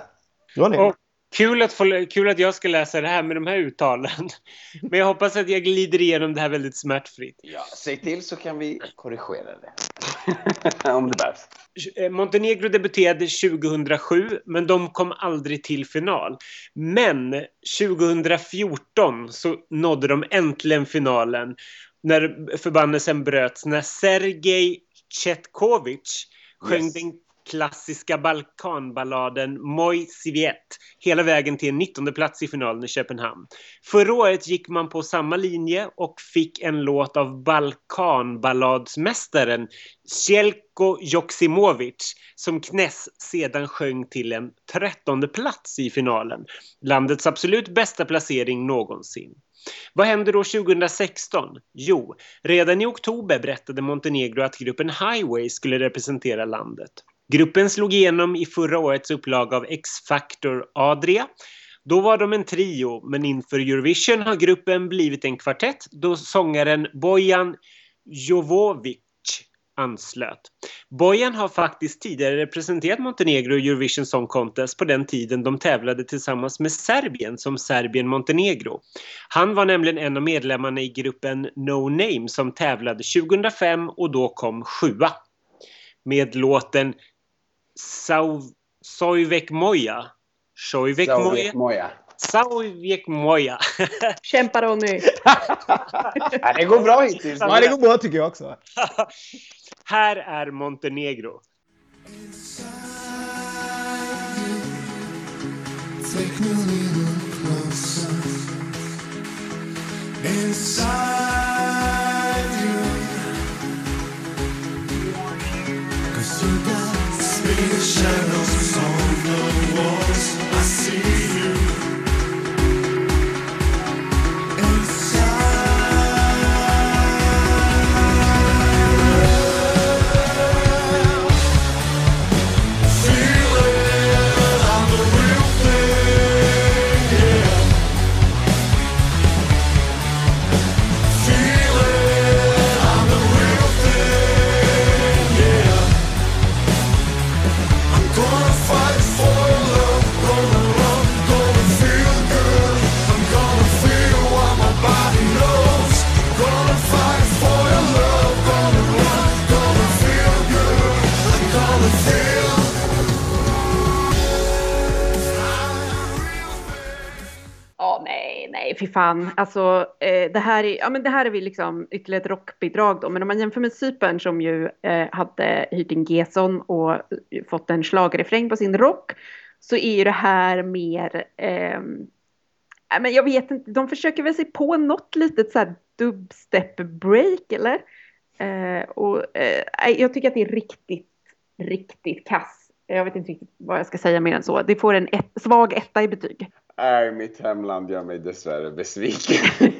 Ronny.
Och kul, att få, kul att jag ska läsa det här med de här uttalen. Men jag hoppas att jag glider igenom det här väldigt smärtfritt.
Ja, säg till så kan vi korrigera det. Om det behövs.
Eh, Montenegro debuterade 2007, men de kom aldrig till final. Men 2014 så nådde de äntligen finalen när förbannelsen bröts, när Sergej Chetkovic sjöng
Yes.
den klassiska Balkanballaden Moj Siviet hela vägen till en 19 plats i finalen i Köpenhamn. Förra året gick man på samma linje och fick en låt av Balkanballadsmästaren Sjelko Joksimovic som Kness sedan sjöng till en 13 plats i finalen. Landets absolut bästa placering någonsin. Vad händer då 2016? Jo, redan i oktober berättade Montenegro att gruppen Highway skulle representera landet. Gruppen slog igenom i förra årets upplaga av X-Factor Adria. Då var de en trio, men inför Eurovision har gruppen blivit en kvartett då sångaren Bojan Jovovic anslöt. Bojan har faktiskt tidigare representerat Montenegro i Eurovision Song Contest på den tiden de tävlade tillsammans med Serbien som Serbien-Montenegro. Han var nämligen en av medlemmarna i gruppen No Name som tävlade 2005 och då kom sjua. Med låten Sau- Sojvek Moja. Sojvek Moja.
Sovjet Moja.
Kämpa Ronny!
Ja, det går bra hittills.
Ja, det går bra tycker jag också.
Här är Montenegro.
Inside you. Cause you got
Sharon. Fy fan. Alltså, eh, det här är, ja men det här är vi liksom ytterligare ett rockbidrag då. Men om man jämför med Cypern som ju eh, hade hyrt in Gesson och eh, fått en schlagerrefräng på sin rock. Så är ju det här mer, eh, men jag vet inte, de försöker väl sig på något litet så här dubstep-break eller? Eh, och eh, jag tycker att det är riktigt, riktigt kass. Jag vet inte riktigt vad jag ska säga mer än så. Det får en ett, svag etta i betyg.
Nej, mitt hemland gör mig dessvärre besviken.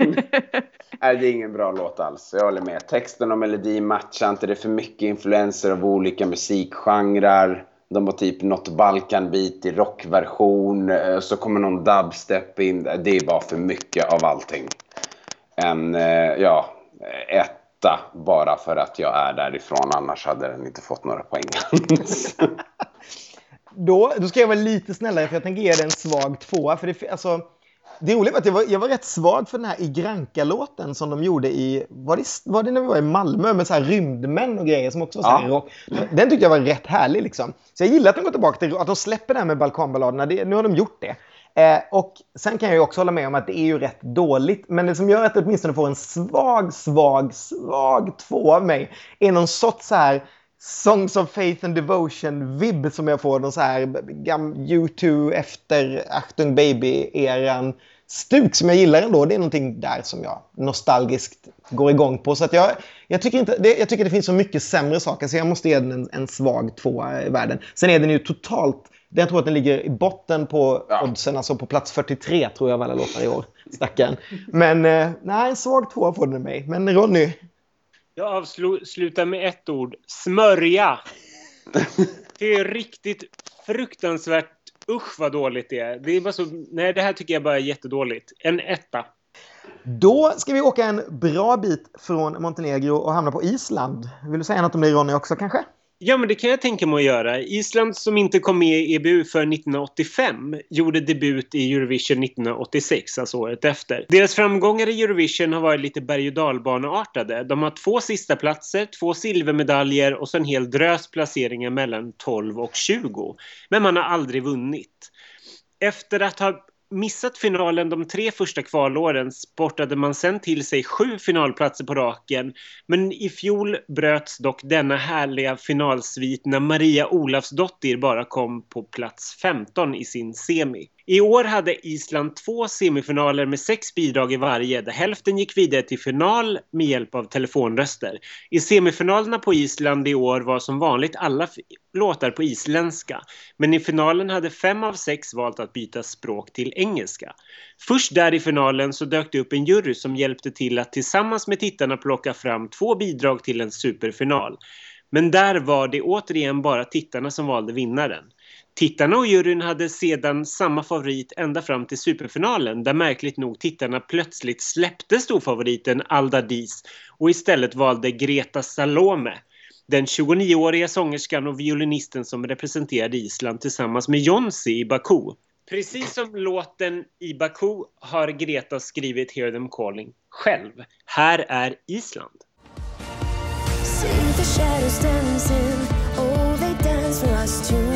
Nej, det är ingen bra låt alls. Jag håller med. Texten och melodin matchar inte. Det är för mycket influenser av olika musikgenrer. De har typ något Balkanbeat i rockversion. eh, Så kommer någon dubstep in. Det är bara för mycket av allting. En, eh, ja, etta bara för att jag är därifrån. Annars hade den inte fått några poäng alls.
Då, då ska jag vara lite snällare för jag tänker ge den en svag tvåa. För det, alltså, det roliga var att jag var, jag var rätt svag för den här Igranka-låten som de gjorde i, var det, var det när vi var i Malmö med så här rymdmän och grejer som också var så här
Ja.
rock. Den tyckte jag var rätt härlig liksom. Så jag gillar att de går tillbaka till, att de släpper det här med Balkanballaderna, det, nu har de gjort det. Eh, och sen kan jag ju också hålla med om att det är ju rätt dåligt. Men det som gör att det åtminstone får en svag, svag, svag två av mig är någon sorts så här Songs of Faith and Devotion-vibb som jag får. Någon så här gam- U2 efter Achtung Baby-eran. stuk som jag gillar ändå. Det är någonting där som jag nostalgiskt går igång på. Så att jag, jag, tycker inte, det, jag tycker det finns så mycket sämre saker så jag måste ge den en, en svag tvåa i världen. Sen är den ju totalt jag tror att den ligger i botten på
Ja.
oddsen, alltså på plats 43 tror jag av alla låtar i år. Stackaren. Men eh, nej, en svag tvåa får den mig. Men Ronny,
Jag avslutar med ett ord. Smörja! Det är riktigt fruktansvärt... Usch vad dåligt det är. Det är bara så... Nej, det här tycker jag bara är jättedåligt. En etta.
då ska vi åka en bra bit från Montenegro och hamna på Island. Vill du säga något om det Ronny också kanske?
Ja, men det kan jag tänka mig att göra. Island som inte kom med i EBU för 1985 gjorde debut i Eurovision 1986, alltså året efter. Deras framgångar i Eurovision har varit lite berg och dalbaneartade. De har två sista platser, två silvermedaljer och så en hel drös placeringar mellan 12 och 20. Men man har aldrig vunnit. Efter att ha missat finalen de tre första kvalåren sportade man sen till sig sju finalplatser på raken. Men i fjol bröts dock denna härliga finalsvit när Maria Olafsdottir bara kom på plats 15 i sin semi. I år hade Island två semifinaler med sex bidrag i varje där hälften gick vidare till final med hjälp av telefonröster. I semifinalerna på Island i år var som vanligt alla låtar på isländska. Men i finalen hade fem av sex valt att byta språk till engelska. Först där i finalen så dök det upp en jury som hjälpte till att tillsammans med tittarna plocka fram två bidrag till en superfinal. Men där var det återigen bara tittarna som valde vinnaren. Tittarna och juryn hade sedan samma favorit ända fram till superfinalen där märkligt nog tittarna plötsligt släppte storfavoriten Alda Dis och istället valde Greta Salome. Den 29-åriga sångerskan och violinisten som representerade Island tillsammans med Jonsi i Baku. Precis som låten i Baku har Greta skrivit Hear them calling själv. Här är Island.
See the shadows dancing. Oh, they dance for us too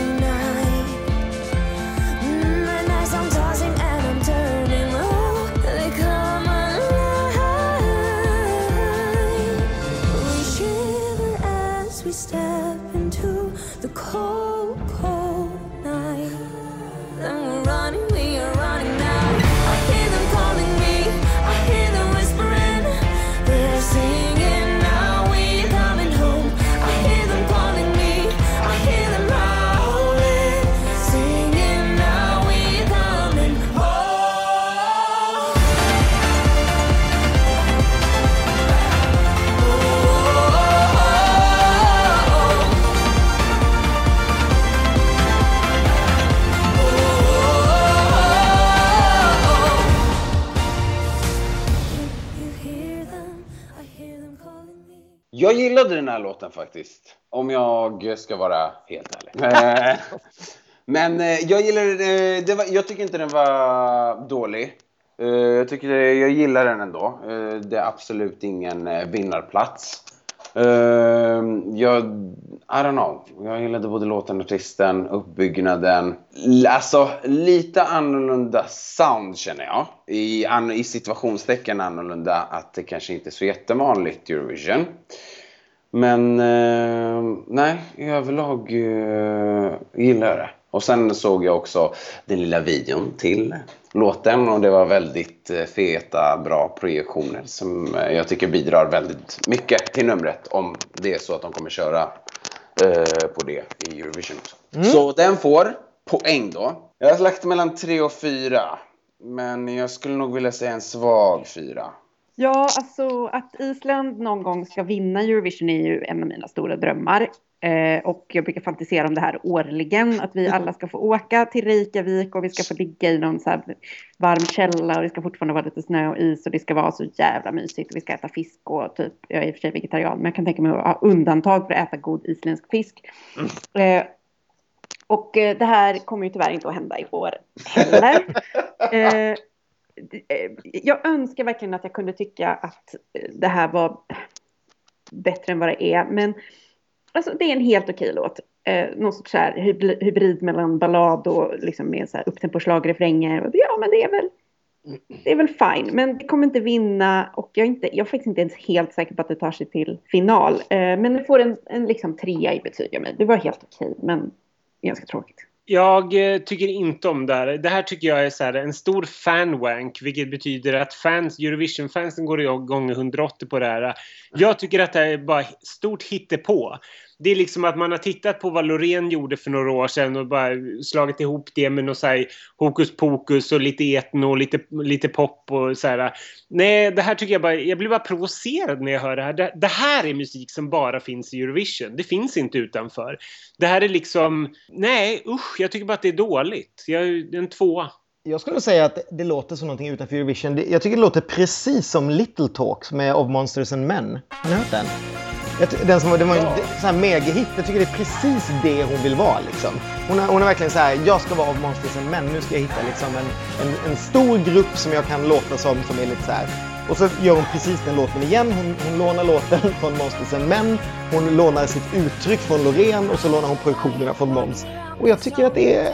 Jag gillade den här låten faktiskt. Om jag ska vara helt ärlig. Eh, men eh, jag gillar den, det. Var, jag tycker inte den var dålig. Jag tycker jag gillar den ändå. Det är absolut ingen vinnarplats. Jag, I don't know. Jag gillade både låten, artisten, uppbyggnaden. Alltså lite annorlunda sound känner jag. I, an, i situationstecken annorlunda att det kanske inte är så jättevanligt Eurovision. Men eh, nej, i överlag eh, gillar jag det. Och sen såg jag också den lilla videon till låten och det var väldigt eh, feta, bra projektioner som eh, jag tycker bidrar väldigt mycket till numret om det är så att de kommer köra eh, på det i Eurovision också. Så den får poäng då. Jag har lagt mellan 3 och 4. Men jag skulle nog vilja säga en svag 4.
Ja, alltså att Island någon gång ska vinna Eurovision är ju en av mina stora drömmar. Eh, och jag brukar fantisera om det här årligen, att vi alla ska få åka till Reykjavik och vi ska få ligga i någon så här varm källa och det ska fortfarande vara lite snö och is och det ska vara så jävla mysigt och vi ska äta fisk och typ, jag är i och för sig vegetarian, men jag kan tänka mig att ha undantag för att äta god isländsk fisk. Eh, och eh, det här kommer ju tyvärr inte att hända i år heller. Eh, Eh, jag önskar verkligen att jag kunde tycka att det här var bättre än vad det är. Men alltså, det är en helt okej låt. Eh, någon sorts så här hybrid, mellan ballad och liksom med så här upptemposlag, refränger. Ja, men det är väl det är väl fine, men det kommer inte vinna och jag är, inte, jag är faktiskt inte ens helt säker på att det tar sig till final. Eh, men det får en, en liksom trea i betyg av mig. Det var helt okej, men ganska tråkigt.
Jag eh, tycker inte om det här. Det här tycker jag är så här, en stor fanwank, vilket betyder att fans, Eurovision-fansen går igång 180 på det här. Jag tycker att det här är bara stort hittepå. Det är liksom att man har tittat på vad Loreen gjorde för några år sedan och bara slagit ihop det med något så här hokus pokus och lite etno och lite, lite pop och så här. Nej, det här tycker jag bara, jag blir bara provocerad när jag hör det här. Det, det här är musik som bara finns i Eurovision. Det finns inte utanför. Det här är liksom, nej usch, jag tycker bara att det är dåligt. Jag, är en tvåa.
Jag skulle säga att det låter som någonting utanför Eurovision. Jag tycker det låter precis som Little Talks med Of Monsters and Men. Har ni hört den? Den som var, det var en sån här megahit. Jag tycker det är precis det hon vill vara. Liksom. Hon, är, hon är verkligen så här, jag ska vara Of Monsters and Men. Nu ska jag hitta liksom en, en, en stor grupp som jag kan låta som, som är lite så här. Och så gör hon precis den låten igen. Hon, hon lånar låten från Monsters and Men. Hon lånar sitt uttryck från Loreen och så lånar hon produktionerna från Måns. Och jag tycker att det är...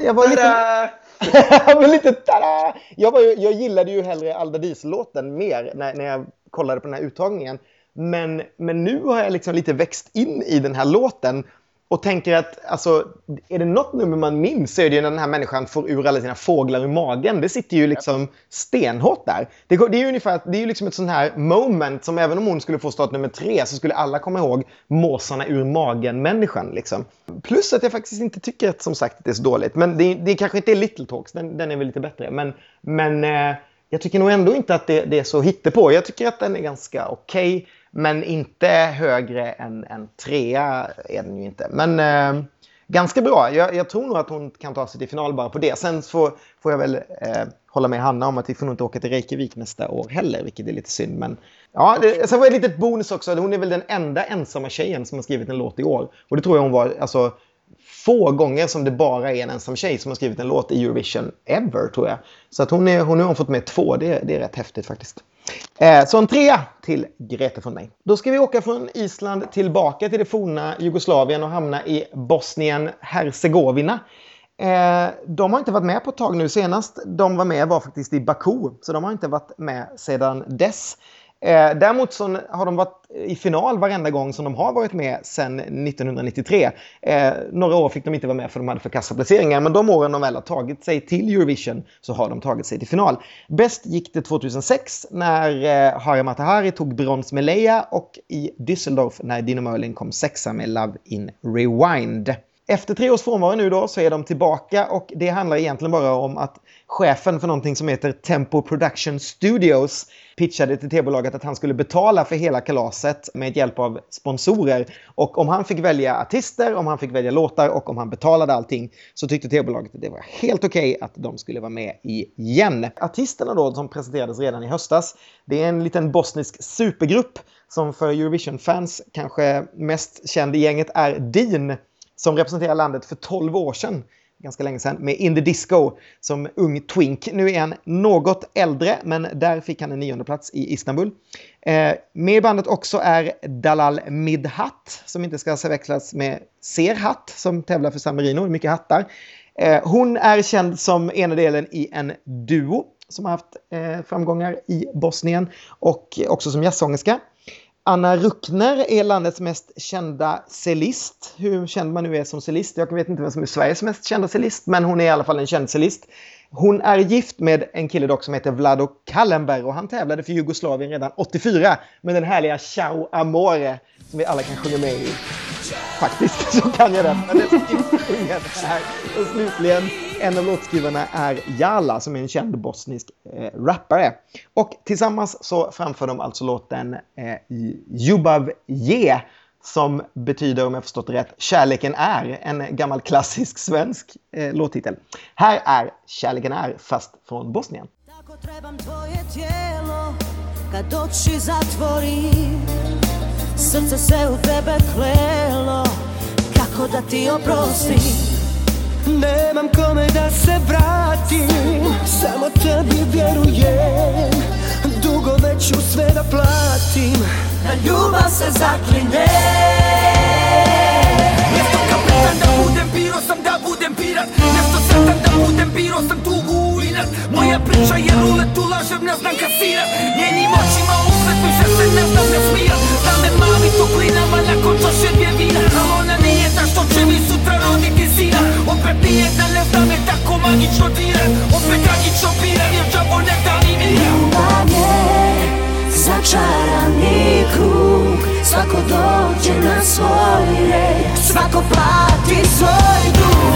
Jag var lite...
men
Jag lite tada! Jag, var ju, jag gillade ju hellre Alda Diesel-låten mer när, när jag kollade på den här uttagningen. Men, men nu har jag liksom lite växt in i den här låten och tänker att alltså, är det något nummer man minns så är det ju när den här människan får ur alla sina fåglar ur magen. Det sitter ju liksom stenhårt där. Det, det är ju ungefär, det är ju liksom ett sånt här moment som även om hon skulle få start nummer tre så skulle alla komma ihåg måsarna ur magen-människan. Liksom. Plus att jag faktiskt inte tycker att som sagt att det är så dåligt. Men det, det kanske inte är Little Talks, den, den är väl lite bättre. Men, men eh, jag tycker nog ändå inte att det, det är så hittepå. Jag tycker att den är ganska okej men inte högre än en trea är den ju inte. Men eh, ganska bra. Jag, jag tror nog att hon kan ta sig till final bara på det. Sen får, får jag väl eh, hålla med Hanna om att vi får nog inte åka till Reykjavik nästa år heller, vilket är lite synd. Men ja, det, sen var det ett litet bonus också. Hon är väl den enda ensamma tjejen som har skrivit en låt i år. Och det tror jag hon var, alltså få gånger som det bara är en ensam tjej som har skrivit en låt i Eurovision ever, tror jag. Så att hon, är, hon har hon fått med två, det, det är rätt häftigt faktiskt. Eh, så en trea till Grete från mig. Då ska vi åka från Island tillbaka till det forna Jugoslavien och hamna i Bosnien-Hercegovina. Eh, de har inte varit med på ett tag nu. Senast de var med var faktiskt i Baku, så de har inte varit med sedan dess. Eh, däremot så har de varit i final varenda gång som de har varit med sedan 1993. Eh, några år fick de inte vara med för de hade för kassa placeringar men de åren de väl har tagit sig till Eurovision så har de tagit sig till final. Bäst gick det 2006 när eh, Hari Matahari tog brons med Leia och i Düsseldorf när Dino Merlin kom sexa med Love in Rewind. Efter tre års frånvaro nu då så är de tillbaka och det handlar egentligen bara om att chefen för någonting som heter Tempo Production Studios pitchade till tv-bolaget att han skulle betala för hela kalaset med hjälp av sponsorer. Och om han fick välja artister, om han fick välja låtar och om han betalade allting så tyckte tv-bolaget att det var helt okej att de skulle vara med igen. Artisterna då som presenterades redan i höstas, det är en liten bosnisk supergrupp som för Eurovision-fans kanske mest känd i gänget är Dean som representerade landet för 12 år sedan, ganska länge sedan, med In the Disco som ung twink. Nu är han något äldre, men där fick han en nionde plats i Istanbul. Eh, med i bandet också är Dalal Midhat, som inte ska förväxlas med Serhat, som tävlar för San Marino, mycket hattar. Eh, hon är känd som ena delen i en duo som har haft eh, framgångar i Bosnien och också som jazzsångerska. Anna Ruckner är landets mest kända cellist. Hur känd man nu är som cellist. Jag vet inte vem som är Sveriges mest kända cellist, men hon är i alla fall en känd cellist. Hon är gift med en kille dock som heter Vlado Kallenberg och han tävlade för Jugoslavien redan 84 med den härliga Ciao Amore som vi alla kan sjunga med i. Faktiskt så kan jag den. Men det är så här. Och slutligen, en av låtskrivarna är Jala som är en känd bosnisk eh, rappare. Och tillsammans så framför de alltså låten eh, Jubav Ye som betyder, om jag förstått det rätt, Kärleken är, en gammal klassisk svensk eh, låttitel. Här är Kärleken är, fast från Bosnien.
Kad oči zatvori Srce se u tebe klelo Kako da ti oprostim
Nemam kome da se vratim Samo tebi vjerujem. Dugo već ću sve da platim.
Na ljubav se zakline
Nešto kapitan da budem, biro sam da budem pirat. Nešto sretan da budem, biro sam tugu kapirat Moja priča je rulet, ulažem, ne znam kad Njenim očima uplet, že se ne znam ne smijat Da me mami toplinama nakon čoše dvije vina. Al ona nije ta što će mi sutra roditi sina. Opet
nije da ne znam je tako magično dira. Opet tragično pira, jer džavo ne da mi mira. Ljubav je začarani krug. Svako dođe na svoj red. Svako plati svoj dug.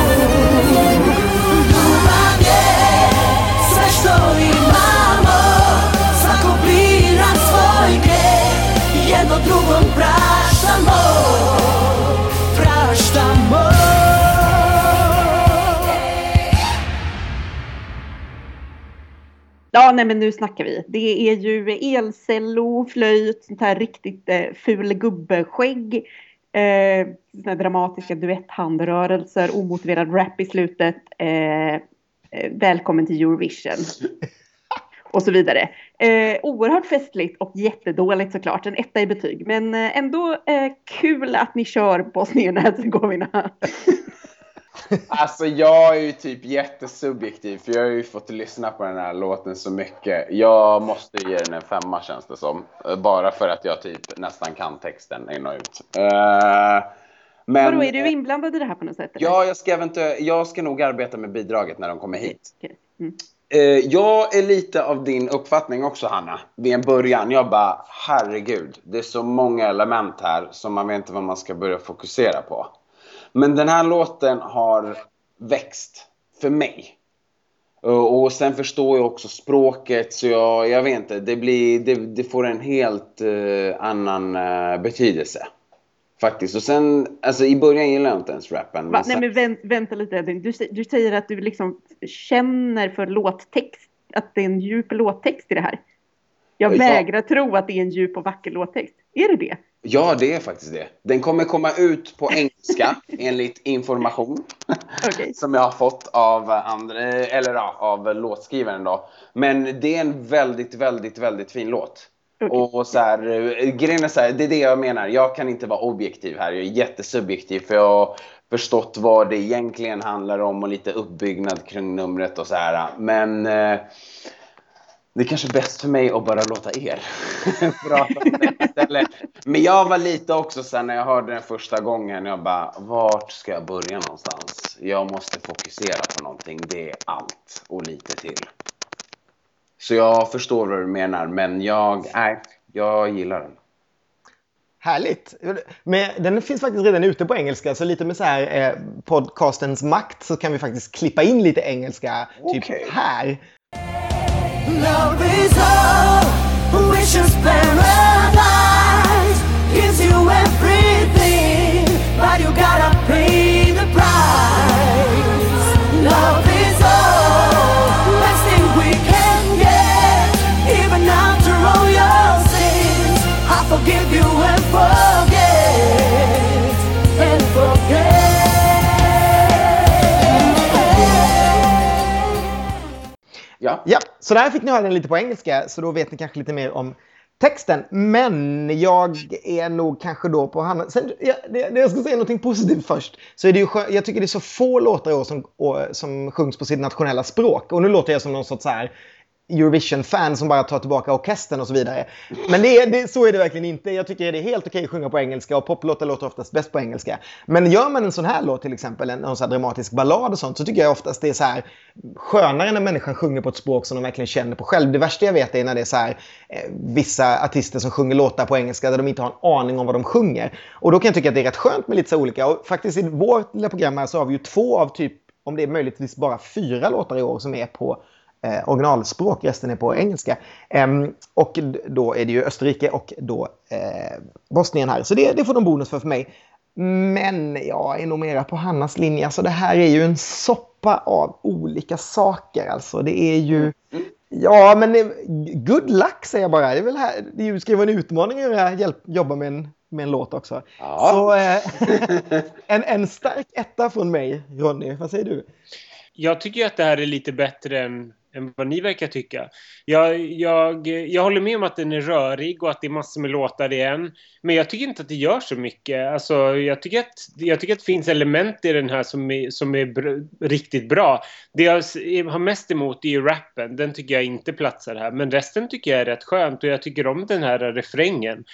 Drugom praštamo
Ja, nej men nu snackar vi. Det är ju elcello, flöjt, sånt här riktigt eh, ful gubbeskägg. Eh, såna här dramatiska duetthandrörelser, omotiverad rap i slutet. Eh, eh, välkommen till Eurovision. Och så vidare. Eh, oerhört festligt och jättedåligt såklart. En etta i betyg. Men eh, ändå eh, kul att ni kör Bosnien-Hercegovina.
Alltså jag är ju typ jättesubjektiv för jag har ju fått lyssna på den här låten så mycket. Jag måste ge den en femma känns det som. Eh, Bara för att jag typ nästan kan texten in och ut. Eh, men,
Vadå, är du inblandad i det här på något sätt? eller?
Ja, jag ska, jag ska nog arbeta med bidraget när de kommer hit.
Okej. Mm.
Eh, jag är lite av din uppfattning också, Hanna. Vid en början. Jag bara, herregud, det är så många element här som man vet inte vad man ska börja fokusera på. Men den här låten har växt för mig. Eh, och sen förstår jag också språket, så jag, jag vet inte, det, blir, det, det får en helt uh, annan uh, betydelse. Faktiskt. Och sen, alltså i början gillade jag inte ens rappen.
Va?
men
Nej
sen-
men vänt, vänta lite Edvin. Du, du säger att du liksom känner för låttext, att det är en djup låttext i det här. Jag
Ja.
vägrar tro att det är en djup och vacker låttext. Är det det?
Ja, det är faktiskt det. Den kommer komma ut på engelska enligt information
Okej.
som jag har fått av andra, eller ja, av låtskrivaren då. Men det är en väldigt, väldigt, väldigt fin låt. Och så här, eh, grejen är så här, det är det jag menar. Jag kan inte vara objektiv här. Jag är jättesubjektiv för jag har förstått vad det egentligen handlar om och lite uppbyggnad kring numret och så här. Men eh, det är kanske är bäst för mig att bara låta er prata om det istället. Men jag var lite också sen när jag hörde den första gången. Jag bara, vart ska jag börja någonstans? Jag måste fokusera på någonting. Det är allt och lite till. Så jag förstår vad du menar, men jag, nej, jag gillar den.
Härligt! Men den finns faktiskt redan ute på engelska, så lite med så här eh, podcastens makt så kan vi faktiskt klippa in lite engelska typ
Okej.
här. Så där fick ni höra den lite på engelska, så då vet ni kanske lite mer om texten. Men jag är nog kanske då på Hanna. Sen, jag, jag ska säga någonting positivt först. Så är det ju jag tycker det är så få låtar i år som, som sjungs på sitt nationella språk. Och nu låter jag som någon sorts så här Eurovision-fan som bara tar tillbaka orkestern och så vidare. Men det är, det, så är det verkligen inte. Jag tycker det är helt okej att sjunga på engelska och poplåtar låter oftast bäst på engelska. Men gör man en sån här låt till exempel, en, en sån här dramatisk ballad och sånt, så tycker jag oftast det är så här skönare när människan sjunger på ett språk som de verkligen känner på själv. Det värsta jag vet är när det är så här eh, vissa artister som sjunger låtar på engelska där de inte har en aning om vad de sjunger. Och då kan jag tycka att det är rätt skönt med lite så olika. Och faktiskt i vårt lilla program här så har vi ju två av typ, om det är möjligtvis bara fyra låtar i år som är på eh, originalspråk, resten är på engelska. Ehm, och då är det ju Österrike och då eh, Bosnien här. Så det, det får de bonus för för mig. Men jag är nog mera på Hannas linje. Alltså det här är ju en soppa av olika saker. Alltså det är ju... Ja, men det, good luck säger jag bara. Det är väl här, det är ju ska vara en utmaning att göra, hjälp, jobba med en, med en låt också.
Ja.
Så eh, en, en stark etta från mig, Ronny. Vad säger du?
Jag tycker ju att det här är lite bättre än, än vad ni verkar tycka. Jag, jag, jag håller med om att den är rörig och att det är massor med låtar i en. Men jag tycker inte att det gör så mycket. Alltså, jag, tycker att, jag tycker att det finns element i den här som är, som är br- riktigt bra. Det jag har mest emot är ju rappen. Den tycker jag inte platsar här. Men resten tycker jag är rätt skönt och jag tycker om den här refrängen.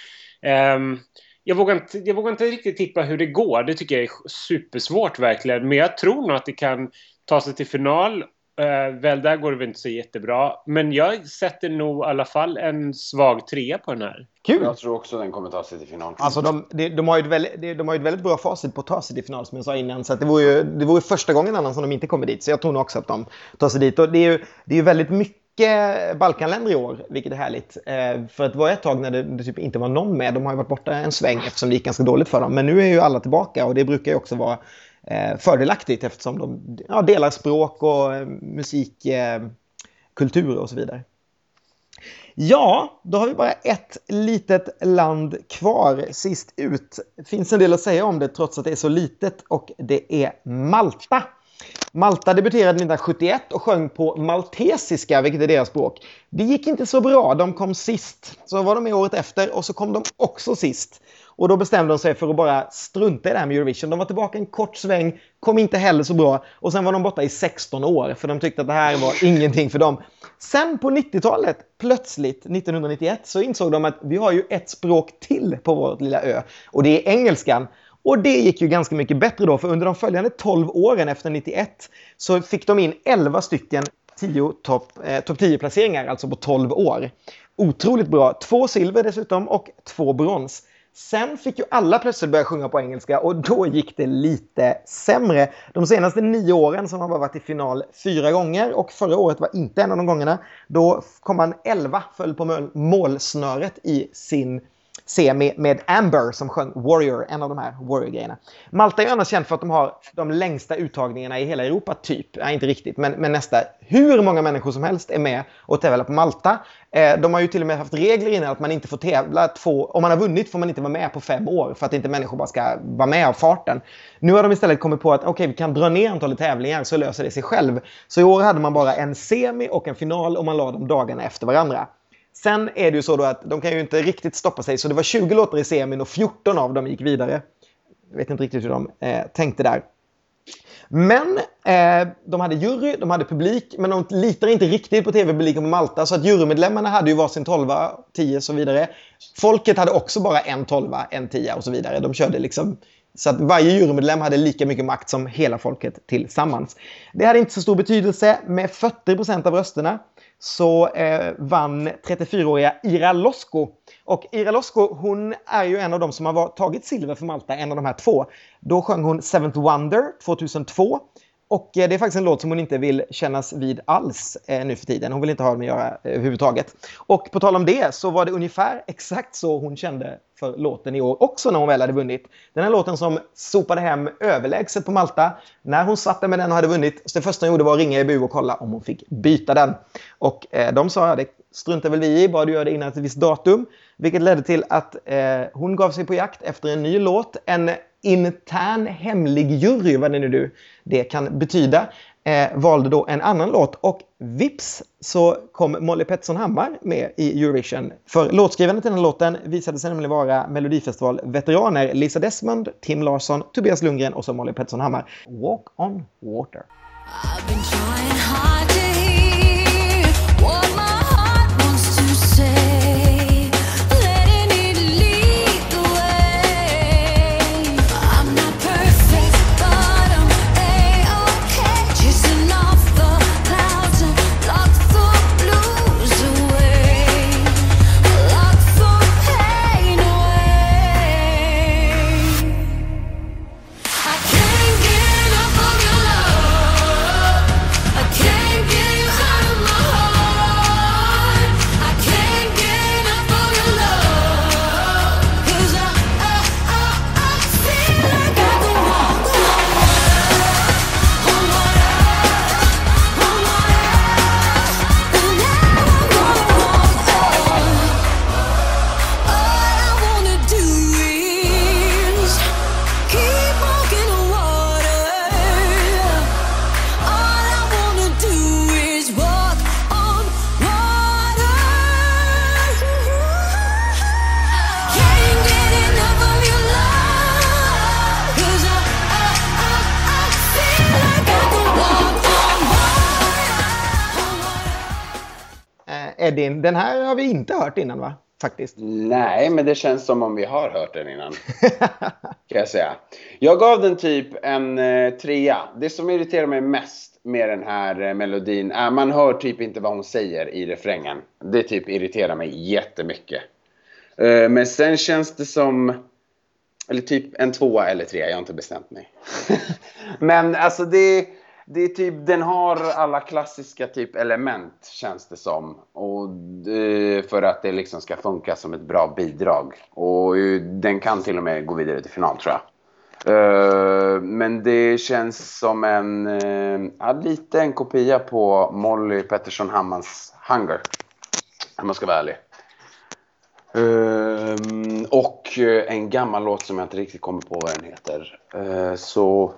Um, jag vågar, inte, jag vågar inte riktigt tippa hur det går. Det tycker jag är supersvårt verkligen. Men jag tror nog att det kan ta sig till final. Eh, väl, där går det väl inte så jättebra. Men jag sätter nog i alla fall en svag trea på den här.
Kul!
Jag tror också den kommer ta sig till final.
Alltså de, de, de, har ju ett väldigt, de- har ju ett väldigt bra facit på att ta sig till final som jag sa innan. Så att det vore ju det vore första gången annan som de inte kommer dit. Så jag tror nog också att de tar sig dit. Och det är ju, det är ju väldigt mycket Balkanländer i år, vilket är härligt. Eh, för att det var ett tag när det, det typ inte var någon med. De har ju varit borta en sväng eftersom det gick ganska dåligt för dem. Men nu är ju alla tillbaka och det brukar ju också vara Eh, fördelaktigt eftersom de ja, delar språk och musikkultur eh, eh och så vidare. Ja, då har vi bara ett litet land kvar sist ut. Det finns en del att säga om det trots att det är så litet och det är Malta. Malta debuterade 1971 och sjöng på maltesiska, vilket är deras språk. Det gick inte så bra, de kom sist. Så var de med året efter och så kom de också sist. Och då bestämde de sig för att bara strunta i det här med Eurovision. De var tillbaka en kort sväng, kom inte heller så bra. Och sen var de borta i 16 år, för de tyckte att det här var ingenting för dem. Sen på 90-talet, plötsligt 1991, så insåg de att vi har ju ett språk till på vår lilla ö. Och det är engelskan. Och det gick ju ganska mycket bättre då, för under de följande 12 åren efter 91 så fick de in 11 stycken 10 topp eh, top 10-placeringar, alltså på 12 år. Otroligt bra. Två silver dessutom och två brons. Sen fick ju alla plötsligt börja sjunga på engelska och då gick det lite sämre. De senaste nio åren så har man bara varit i final fyra gånger och förra året var inte en av de gångerna. Då kom man 11, föll på målsnöret i sin semi med Amber som sjöng Warrior, en av de här Warrior-grejerna. Malta är annars känt för att de har de längsta uttagningarna i hela Europa, typ. Nej, inte riktigt, men, men nästa. Hur många människor som helst är med och tävlar på Malta. Eh, de har ju till och med haft regler innan att man inte får tävla två... Om man har vunnit får man inte vara med på fem år för att inte människor bara ska vara med av farten. Nu har de istället kommit på att okej, vi kan dra ner antalet tävlingar så löser det sig själv. Så i år hade man bara en semi och en final och man la dem dagarna efter varandra. Sen är det ju så då att de kan ju inte riktigt stoppa sig, så det var 20 låtar i semin och 14 av dem gick vidare. Jag vet inte riktigt hur de eh, tänkte där. Men eh, de hade jury, de hade publik, men de litar inte riktigt på tv-publiken på Malta. Så att jurymedlemmarna hade ju varsin 12, 10 och så vidare. Folket hade också bara en 12, en 10 och så vidare. De körde liksom så att varje jurymedlem hade lika mycket makt som hela folket tillsammans. Det hade inte så stor betydelse. Med 40% av rösterna så eh, vann 34-åriga Ira Losko. Och Ira Losko, hon är ju en av de som har tagit silver för Malta, en av de här två. Då sjöng hon Seventh Wonder 2002. Och eh, det är faktiskt en låt som hon inte vill kännas vid alls eh, nu för tiden. Hon vill inte ha det med att göra eh, överhuvudtaget. Och på tal om det så var det ungefär exakt så hon kände för låten i år också när hon väl hade vunnit. Den här låten som sopade hem överlägset på Malta. När hon satt där med den och hade vunnit, så det första hon gjorde var att ringa EBU och kolla om hon fick byta den. Och eh, de sa, ja, det struntar väl vi i, bara du gör det innan ett visst datum. Vilket ledde till att eh, hon gav sig på jakt efter en ny låt. En intern hemlig jury, vad det nu du, det kan betyda, eh, valde då en annan låt. Och vips så kom Molly Pettersson Hammar med i Eurovision. För låtskrivaren till den här låten visade sig nämligen vara Melodifestival-veteraner Lisa Desmond, Tim Larsson, Tobias Lundgren och så Molly Pettersson Hammar. Walk on water. Din. Den här har vi inte hört innan va? Faktiskt.
Nej, men det känns som om vi har hört den innan. kan jag säga. Jag gav den typ en eh, trea. Det som irriterar mig mest med den här eh, melodin är man hör typ inte vad hon säger i refrängen. Det typ irriterar mig jättemycket. Eh, men sen känns det som... Eller typ en tvåa eller trea, jag har inte bestämt mig. men alltså det, det är typ, den har alla klassiska typ element känns det som. Och eh, för att det liksom ska funka som ett bra bidrag. Och eh, den kan till och med gå vidare till final tror jag. Eh, men det känns som en, liten ja, kopia på Molly Pettersson Hammars Hunger. Om man ska vara ärlig. Ehm, och eh, en gammal låt som jag inte riktigt kommer på vad den heter. Eh, så,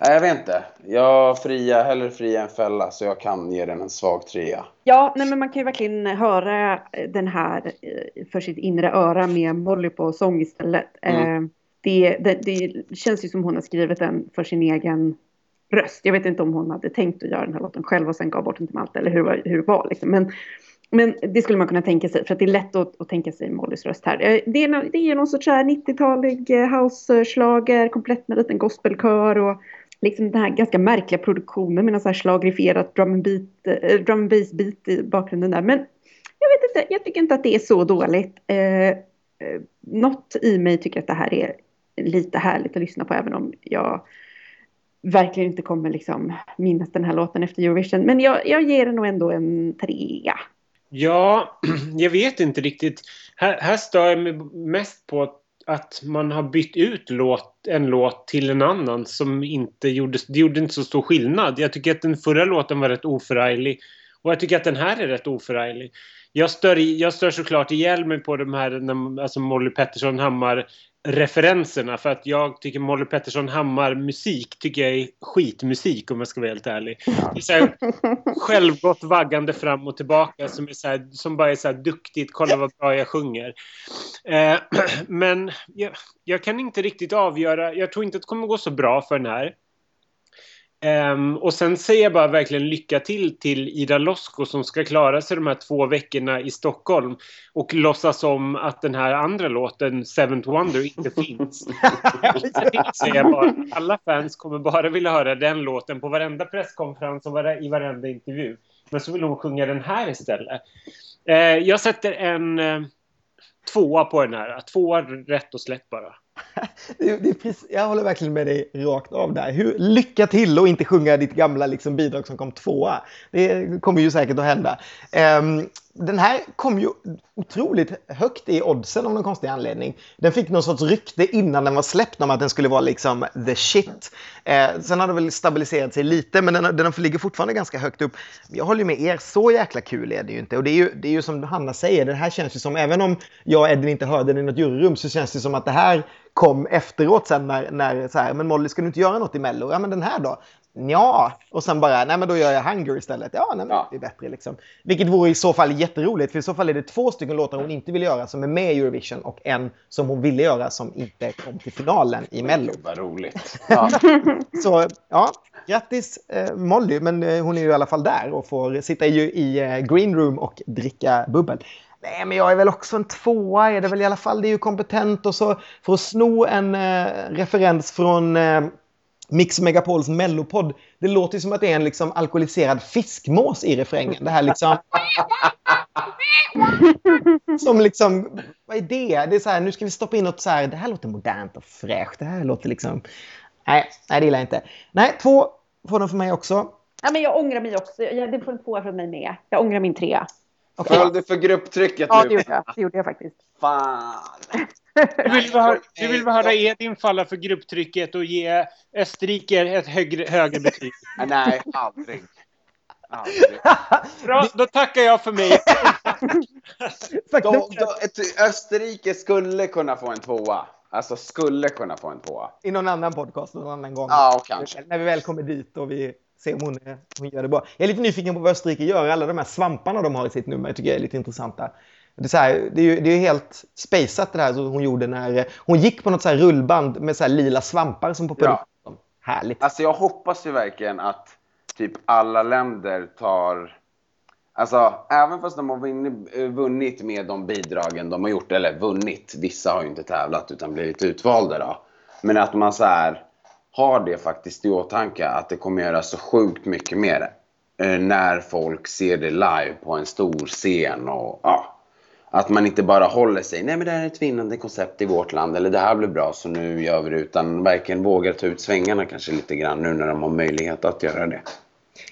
nej, jag vet inte. Jag fria, hellre fria än fälla, så jag kan ge den en svag trea.
Ja, nej, men man kan ju verkligen höra den här eh, för sitt inre öra med Molly på sång istället.
Mm.
Eh, Det, det, det känns ju som hon har skrivit den för sin egen röst. Jag vet inte om hon hade tänkt att göra den här låten själv och sen gav bort den till Malte eller hur, hur det var. Liksom. Men, men det skulle man kunna tänka sig för att det är lätt att, att tänka sig Mollys röst här. Eh, det är, det är någon sorts 90-talig eh, house-slager komplett med en liten gospelkör och liksom den här ganska märkliga produktionen med någon så här slagrifierat drum and, beat, eh, drum and bass beat i bakgrunden där. Men jag vet inte, jag tycker inte att det är så dåligt. Eh, något i mig tycker att det här är lite härligt att lyssna på även om jag verkligen inte kommer liksom minnas den här låten efter Eurovision. Men jag, jag ger den nog ändå en trea.
Ja, jag vet inte riktigt. Här, här stör jag mig mest på att man har bytt ut låt, en låt till en annan som inte gjorde, det gjorde inte så stor skillnad. Jag tycker att den förra låten var rätt oförarglig. Och jag tycker att den här är rätt oförarglig. Jag stör, jag stör såklart ihjäl mig på de här när- alltså Molly Pettersson Hammar referenserna för att jag tycker Molly Pettersson Hammar musik tycker jag är skitmusik om jag ska vara helt ärlig. Det är så här, självgott vaggande fram och tillbaka som, är så här, som bara är så här duktigt, kolla vad bra jag sjunger. Eh, men jag, jag kan inte riktigt avgöra, jag tror inte att det kommer gå så bra för den här. Ehm, och sen säger jag bara verkligen lycka till till Ida Losko som ska klara sig de här två veckorna i Stockholm och låtsas som att den här andra låten, Seventh Wonder, inte finns. Säger jag bara. Alla fans kommer bara vilja höra den låten på varenda presskonferens och i varenda intervju. Men så vill hon sjunga den här istället. Eh, jag sätter en eh, tvåa på den här. Tvåa rätt och slätt bara.
Det, det är precis, jag håller verkligen med dig rakt av där. Hur, lycka till och inte sjunga ditt gamla liksom, bidrag som kom tvåa. Det kommer ju säkert att hända. Um, den här kom ju otroligt högt i oddsen av någon konstig anledning. Den fick någon sorts rykte innan den var släppt om att den skulle vara liksom the shit. Eh, sen har den väl stabiliserat sig lite, men den, den ligger fortfarande ganska högt upp. Jag håller ju med er, så jäkla kul är det ju inte. Och det är ju, det är ju som Hanna säger, det här känns ju som, även om jag och Edvin inte hörde den i något juryrum, så känns det som att det här kom efteråt sen när, när så här, men Molly ska du inte göra något i Mello? Ja men den här då? Ja, och sen bara, nej men då gör jag Hunger istället. Ja, nej men
Ja.
det är bättre liksom. Vilket vore i så fall jätteroligt, för i så fall är det två stycken låtar hon inte vill göra som är med i Eurovision och en som hon ville göra som inte kom till finalen i Mello.
Vad roligt. Ja.
Så ja, grattis eh, Molly, men eh, hon är ju i alla fall där och får sitta i, i eh, green room och dricka bubbel. Nej, men jag är väl också en tvåa, är det väl i alla fall. Det är ju kompetent och så för att sno en eh, referens från eh, Mix Megapols mellopodd. Det låter som att det är en liksom alkoholiserad fiskmås i refrängen. Det här liksom... Som liksom, vad är det? Det är så här, nu ska vi stoppa in något så här, det här låter modernt och fräscht. Det här låter liksom... Nej, nej det gillar jag inte. Nej, två får den för mig också.
Ja, men jag ångrar mig också. Jag, det får en tvåa från mig med. Jag ångrar min trea.
Okej.
Föll du för grupptrycket
Ja,
nu?
det gjorde jag. Det gjorde jag faktiskt.
Fan.
Du vill, höra, du vill höra Edin falla för grupptrycket och ge Österrike ett högre, högre betyg.
Nej, aldrig. Aldrig.
Bra, då tackar jag för mig.
Då, då, ett, Österrike skulle kunna få en tvåa. Alltså skulle kunna få en tvåa.
i någon annan podcast någon annan gång.
Ja, kanske.
När vi väl kommer dit och vi ser om hon, hon gör det bra. Jag är lite nyfiken på vad Österrike gör. Alla de här svamparna de har i sitt nummer jag tycker jag är lite intressanta. Det är, så här, det är ju det är ju helt spaceat det här som hon gjorde när hon gick på något så här rullband med så här lila svampar som poppade
Ja.
upp. Härligt.
Alltså jag hoppas ju verkligen att typ alla länder tar... Alltså även fast de har vunnit, eh, vunnit med de bidragen de har gjort, eller vunnit, vissa har ju inte tävlat utan blivit utvalda då. Men att man så här har det faktiskt i åtanke att det kommer göra så sjukt mycket mer eh, när folk ser det live på en stor scen och ja. Att man inte bara håller sig, nej men det här är ett vinnande koncept i vårt land eller det här blir bra så nu gör vi det utan verkligen vågar ta ut svängarna kanske lite grann nu när de har möjlighet att göra det.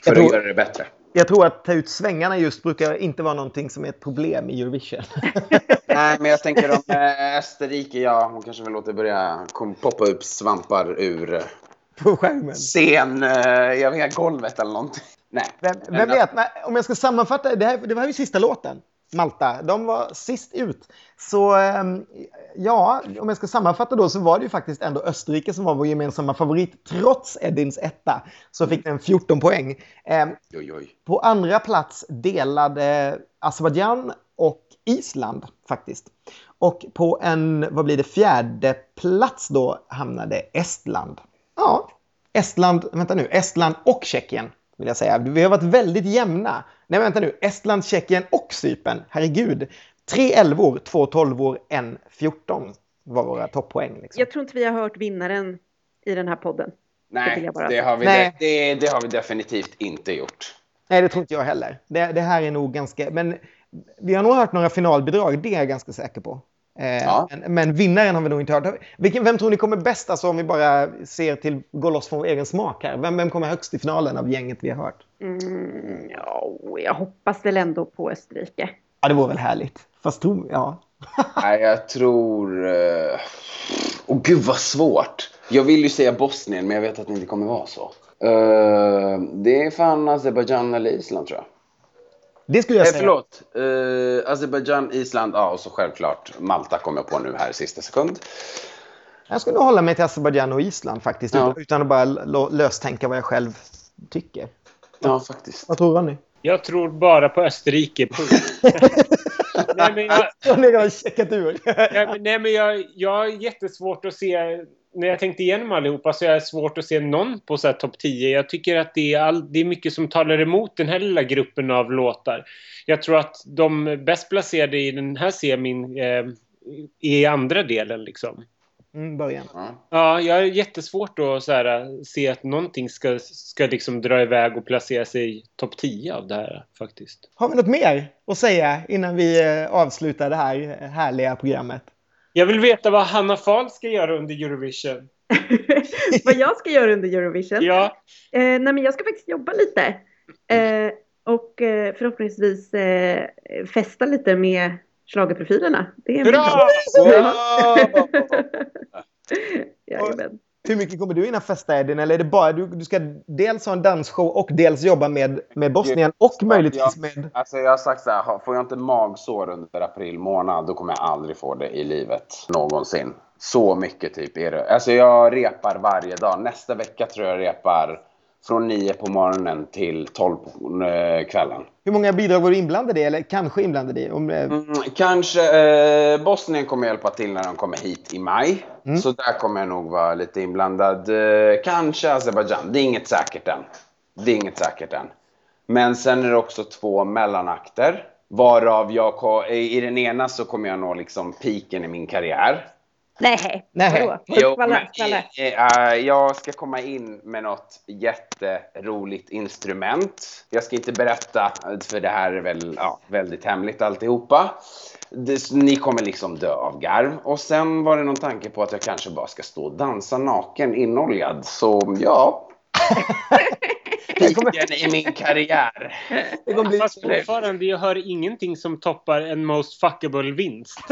För
tror-
att göra det bättre.
Jag tror att ta ut svängarna just brukar inte vara någonting som är ett problem i Eurovision.
Nej, men jag tänker om eh, Österrike, ja, hon kanske vill låta börja poppa upp svampar ur eh,
på skärmen.
scen, eh, jag vet golvet eller någonting. Nej.
Vem, vem vet, om jag ska sammanfatta, det, här, det var ju sista låten. Malta, de var sist ut. Så ehm, ja, om jag ska sammanfatta då så var det ju faktiskt ändå Österrike som var vår gemensamma favorit. Trots Edins etta så fick den 14 poäng. Ehm,
Oj, oj.
På andra plats delade Azerbajdzjan och Island faktiskt. Och på en, vad blir det, fjärde plats då hamnade Estland. Ja, Estland, vänta nu, Estland och Tjeckien vill jag säga. Vi har varit väldigt jämna. Nej, vänta nu, Estland, Tjeckien och Cypern. Herregud. Tre elvor, två tolvor, en 14 var våra toppoäng. Liksom.
Jag tror inte vi har hört vinnaren i den här podden. Det
Nej,
jag bara
det har, vi
Nej.
Det, det har vi definitivt inte gjort.
Nej, det tror inte jag heller. Det, det här är nog ganska... Men vi har nog hört några finalbidrag, det är jag ganska säker på. Eh,
Ja.
men, men vinnaren har vi nog inte hört. Vilken, vem tror ni kommer bäst, alltså om vi bara ser till, går loss från vår egen smak här? Vem, vem kommer högst i finalen av gänget vi har hört?
Mm, ja, jag hoppas väl ändå på Österrike.
Ja, det vore väl härligt. Fast tro, ja.
Nej, jag tror... eh, Åh gud vad svårt. Jag vill ju säga Bosnien, men jag vet att det inte kommer vara så. Eh, det är fan Azerbajdzjan eller Island tror jag.
Det skulle jag
Eh,
säga.
förlåt. Uh, Azerbajdzjan, Island, ja och så självklart Malta kommer jag på nu här i sista sekund.
Jag skulle nog hålla mig till Azerbajdzjan och Island faktiskt.
Ja.
Utan, att bara löstänka vad jag själv tycker.
Ja, faktiskt.
Vad tror Ronny?
Jag tror bara på Österrike. nej, men jag,
har checkat ur.
nej, men jag, jag har jättesvårt att se... När jag tänkte igenom allihopa så är det svårt att se någon på så här topp 10. Jag tycker att det är, all, det är mycket som talar emot den här lilla gruppen av låtar. Jag tror att de bäst placerade i den här semin eh, är i andra delen liksom.
Mm, början.
Ja.
Ja, jag har jättesvårt att så här, se att någonting ska, ska liksom dra iväg och placera sig i topp 10 av det här faktiskt.
Har vi något mer att säga innan vi eh, avslutar det här eh, härliga programmet?
Jag vill veta vad Hanna Fahl ska göra under Eurovision.
Vad jag ska göra under Eurovision?
Ja,
Eh, nej, men jag ska faktiskt jobba lite. Eh, och eh, förhoppningsvis eh, festa lite med schlagerprofilerna. Det är min
Bra!
plan.
Hur mycket kommer du hinna festa Edin? Eller är det bara du, du ska dels ha en dansshow och dels jobba med, med Bosnien och möjligtvis med...
Alltså jag har sagt så här, får jag inte magsår under april månad då kommer jag aldrig få det i livet. Någonsin. Så mycket typ är det. Alltså jag repar varje dag. Nästa vecka tror jag repar från 9 på morgonen till 12 på eh, kvällen.
Hur många bidrag var du inblandad i? Eller kanske inblandad i? Om, eh,
Mm, kanske eh, Bosnien kommer hjälpa till när de kommer hit i maj.
Mm.
Så där kommer jag nog vara lite inblandad. Eh, kanske Azerbajdzjan. Det är inget säkert än. Det är inget säkert än. Men sen är det också två mellanakter. Varav jag i den ena så kommer jag nå liksom piken i min karriär.
Nej,
Nej.
vadå?
Jo, men, eh, jag ska komma in med något jätteroligt instrument. Jag ska inte berätta, för det här är väl ja, väldigt hemligt alltihopa. Det, ni kommer liksom dö av garv. Och sen var det någon tanke på att jag kanske bara ska stå och dansa naken inoljad. Så ja. Piken i min karriär.
det kommer bli...
fast fortfarande, jag hör ingenting som toppar en most fuckable vinst.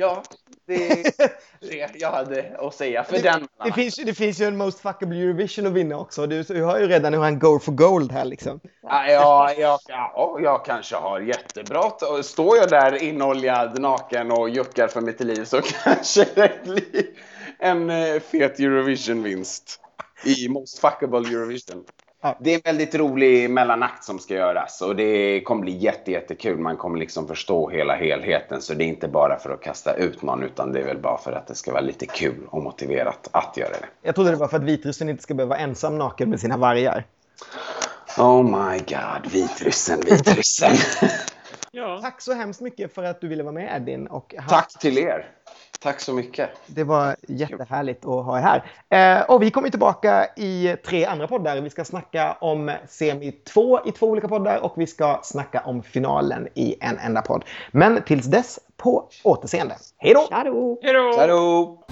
Ja, det är det jag hade att säga för den.
Det finns, det finns ju en Most Fuckable Eurovision att vinna också. Du, du har ju redan hur han go for gold här liksom.
Ja, ja, jag, ja, jag kanske har jättebra. Står jag där inoljad, naken och juckar för mitt liv så kanske det blir en eh, fet Eurovision-vinst i Most Fuckable Eurovision. Det är en väldigt rolig mellanakt som ska göras och det kommer bli jätte, jättekul. Man kommer liksom förstå hela helheten så det är inte bara för att kasta ut någon utan det är väl bara för att det ska vara lite kul och motiverat att göra det.
Jag trodde det var för att Vitryssen inte ska behöva vara ensam naken med sina vargar.
Oh my god, Vitryssen, Vitryssen.
Ja.
Tack så hemskt mycket för att du ville vara med Edvin. Och ha-
Tack till er. Tack så mycket.
Det var jättehärligt att ha er här. Eh, och vi kommer tillbaka i tre andra poddar. Vi ska snacka om semi 2 i två olika poddar och vi ska snacka om finalen i en enda podd. Men tills dess, på återseende.
Hej då!
Hej då!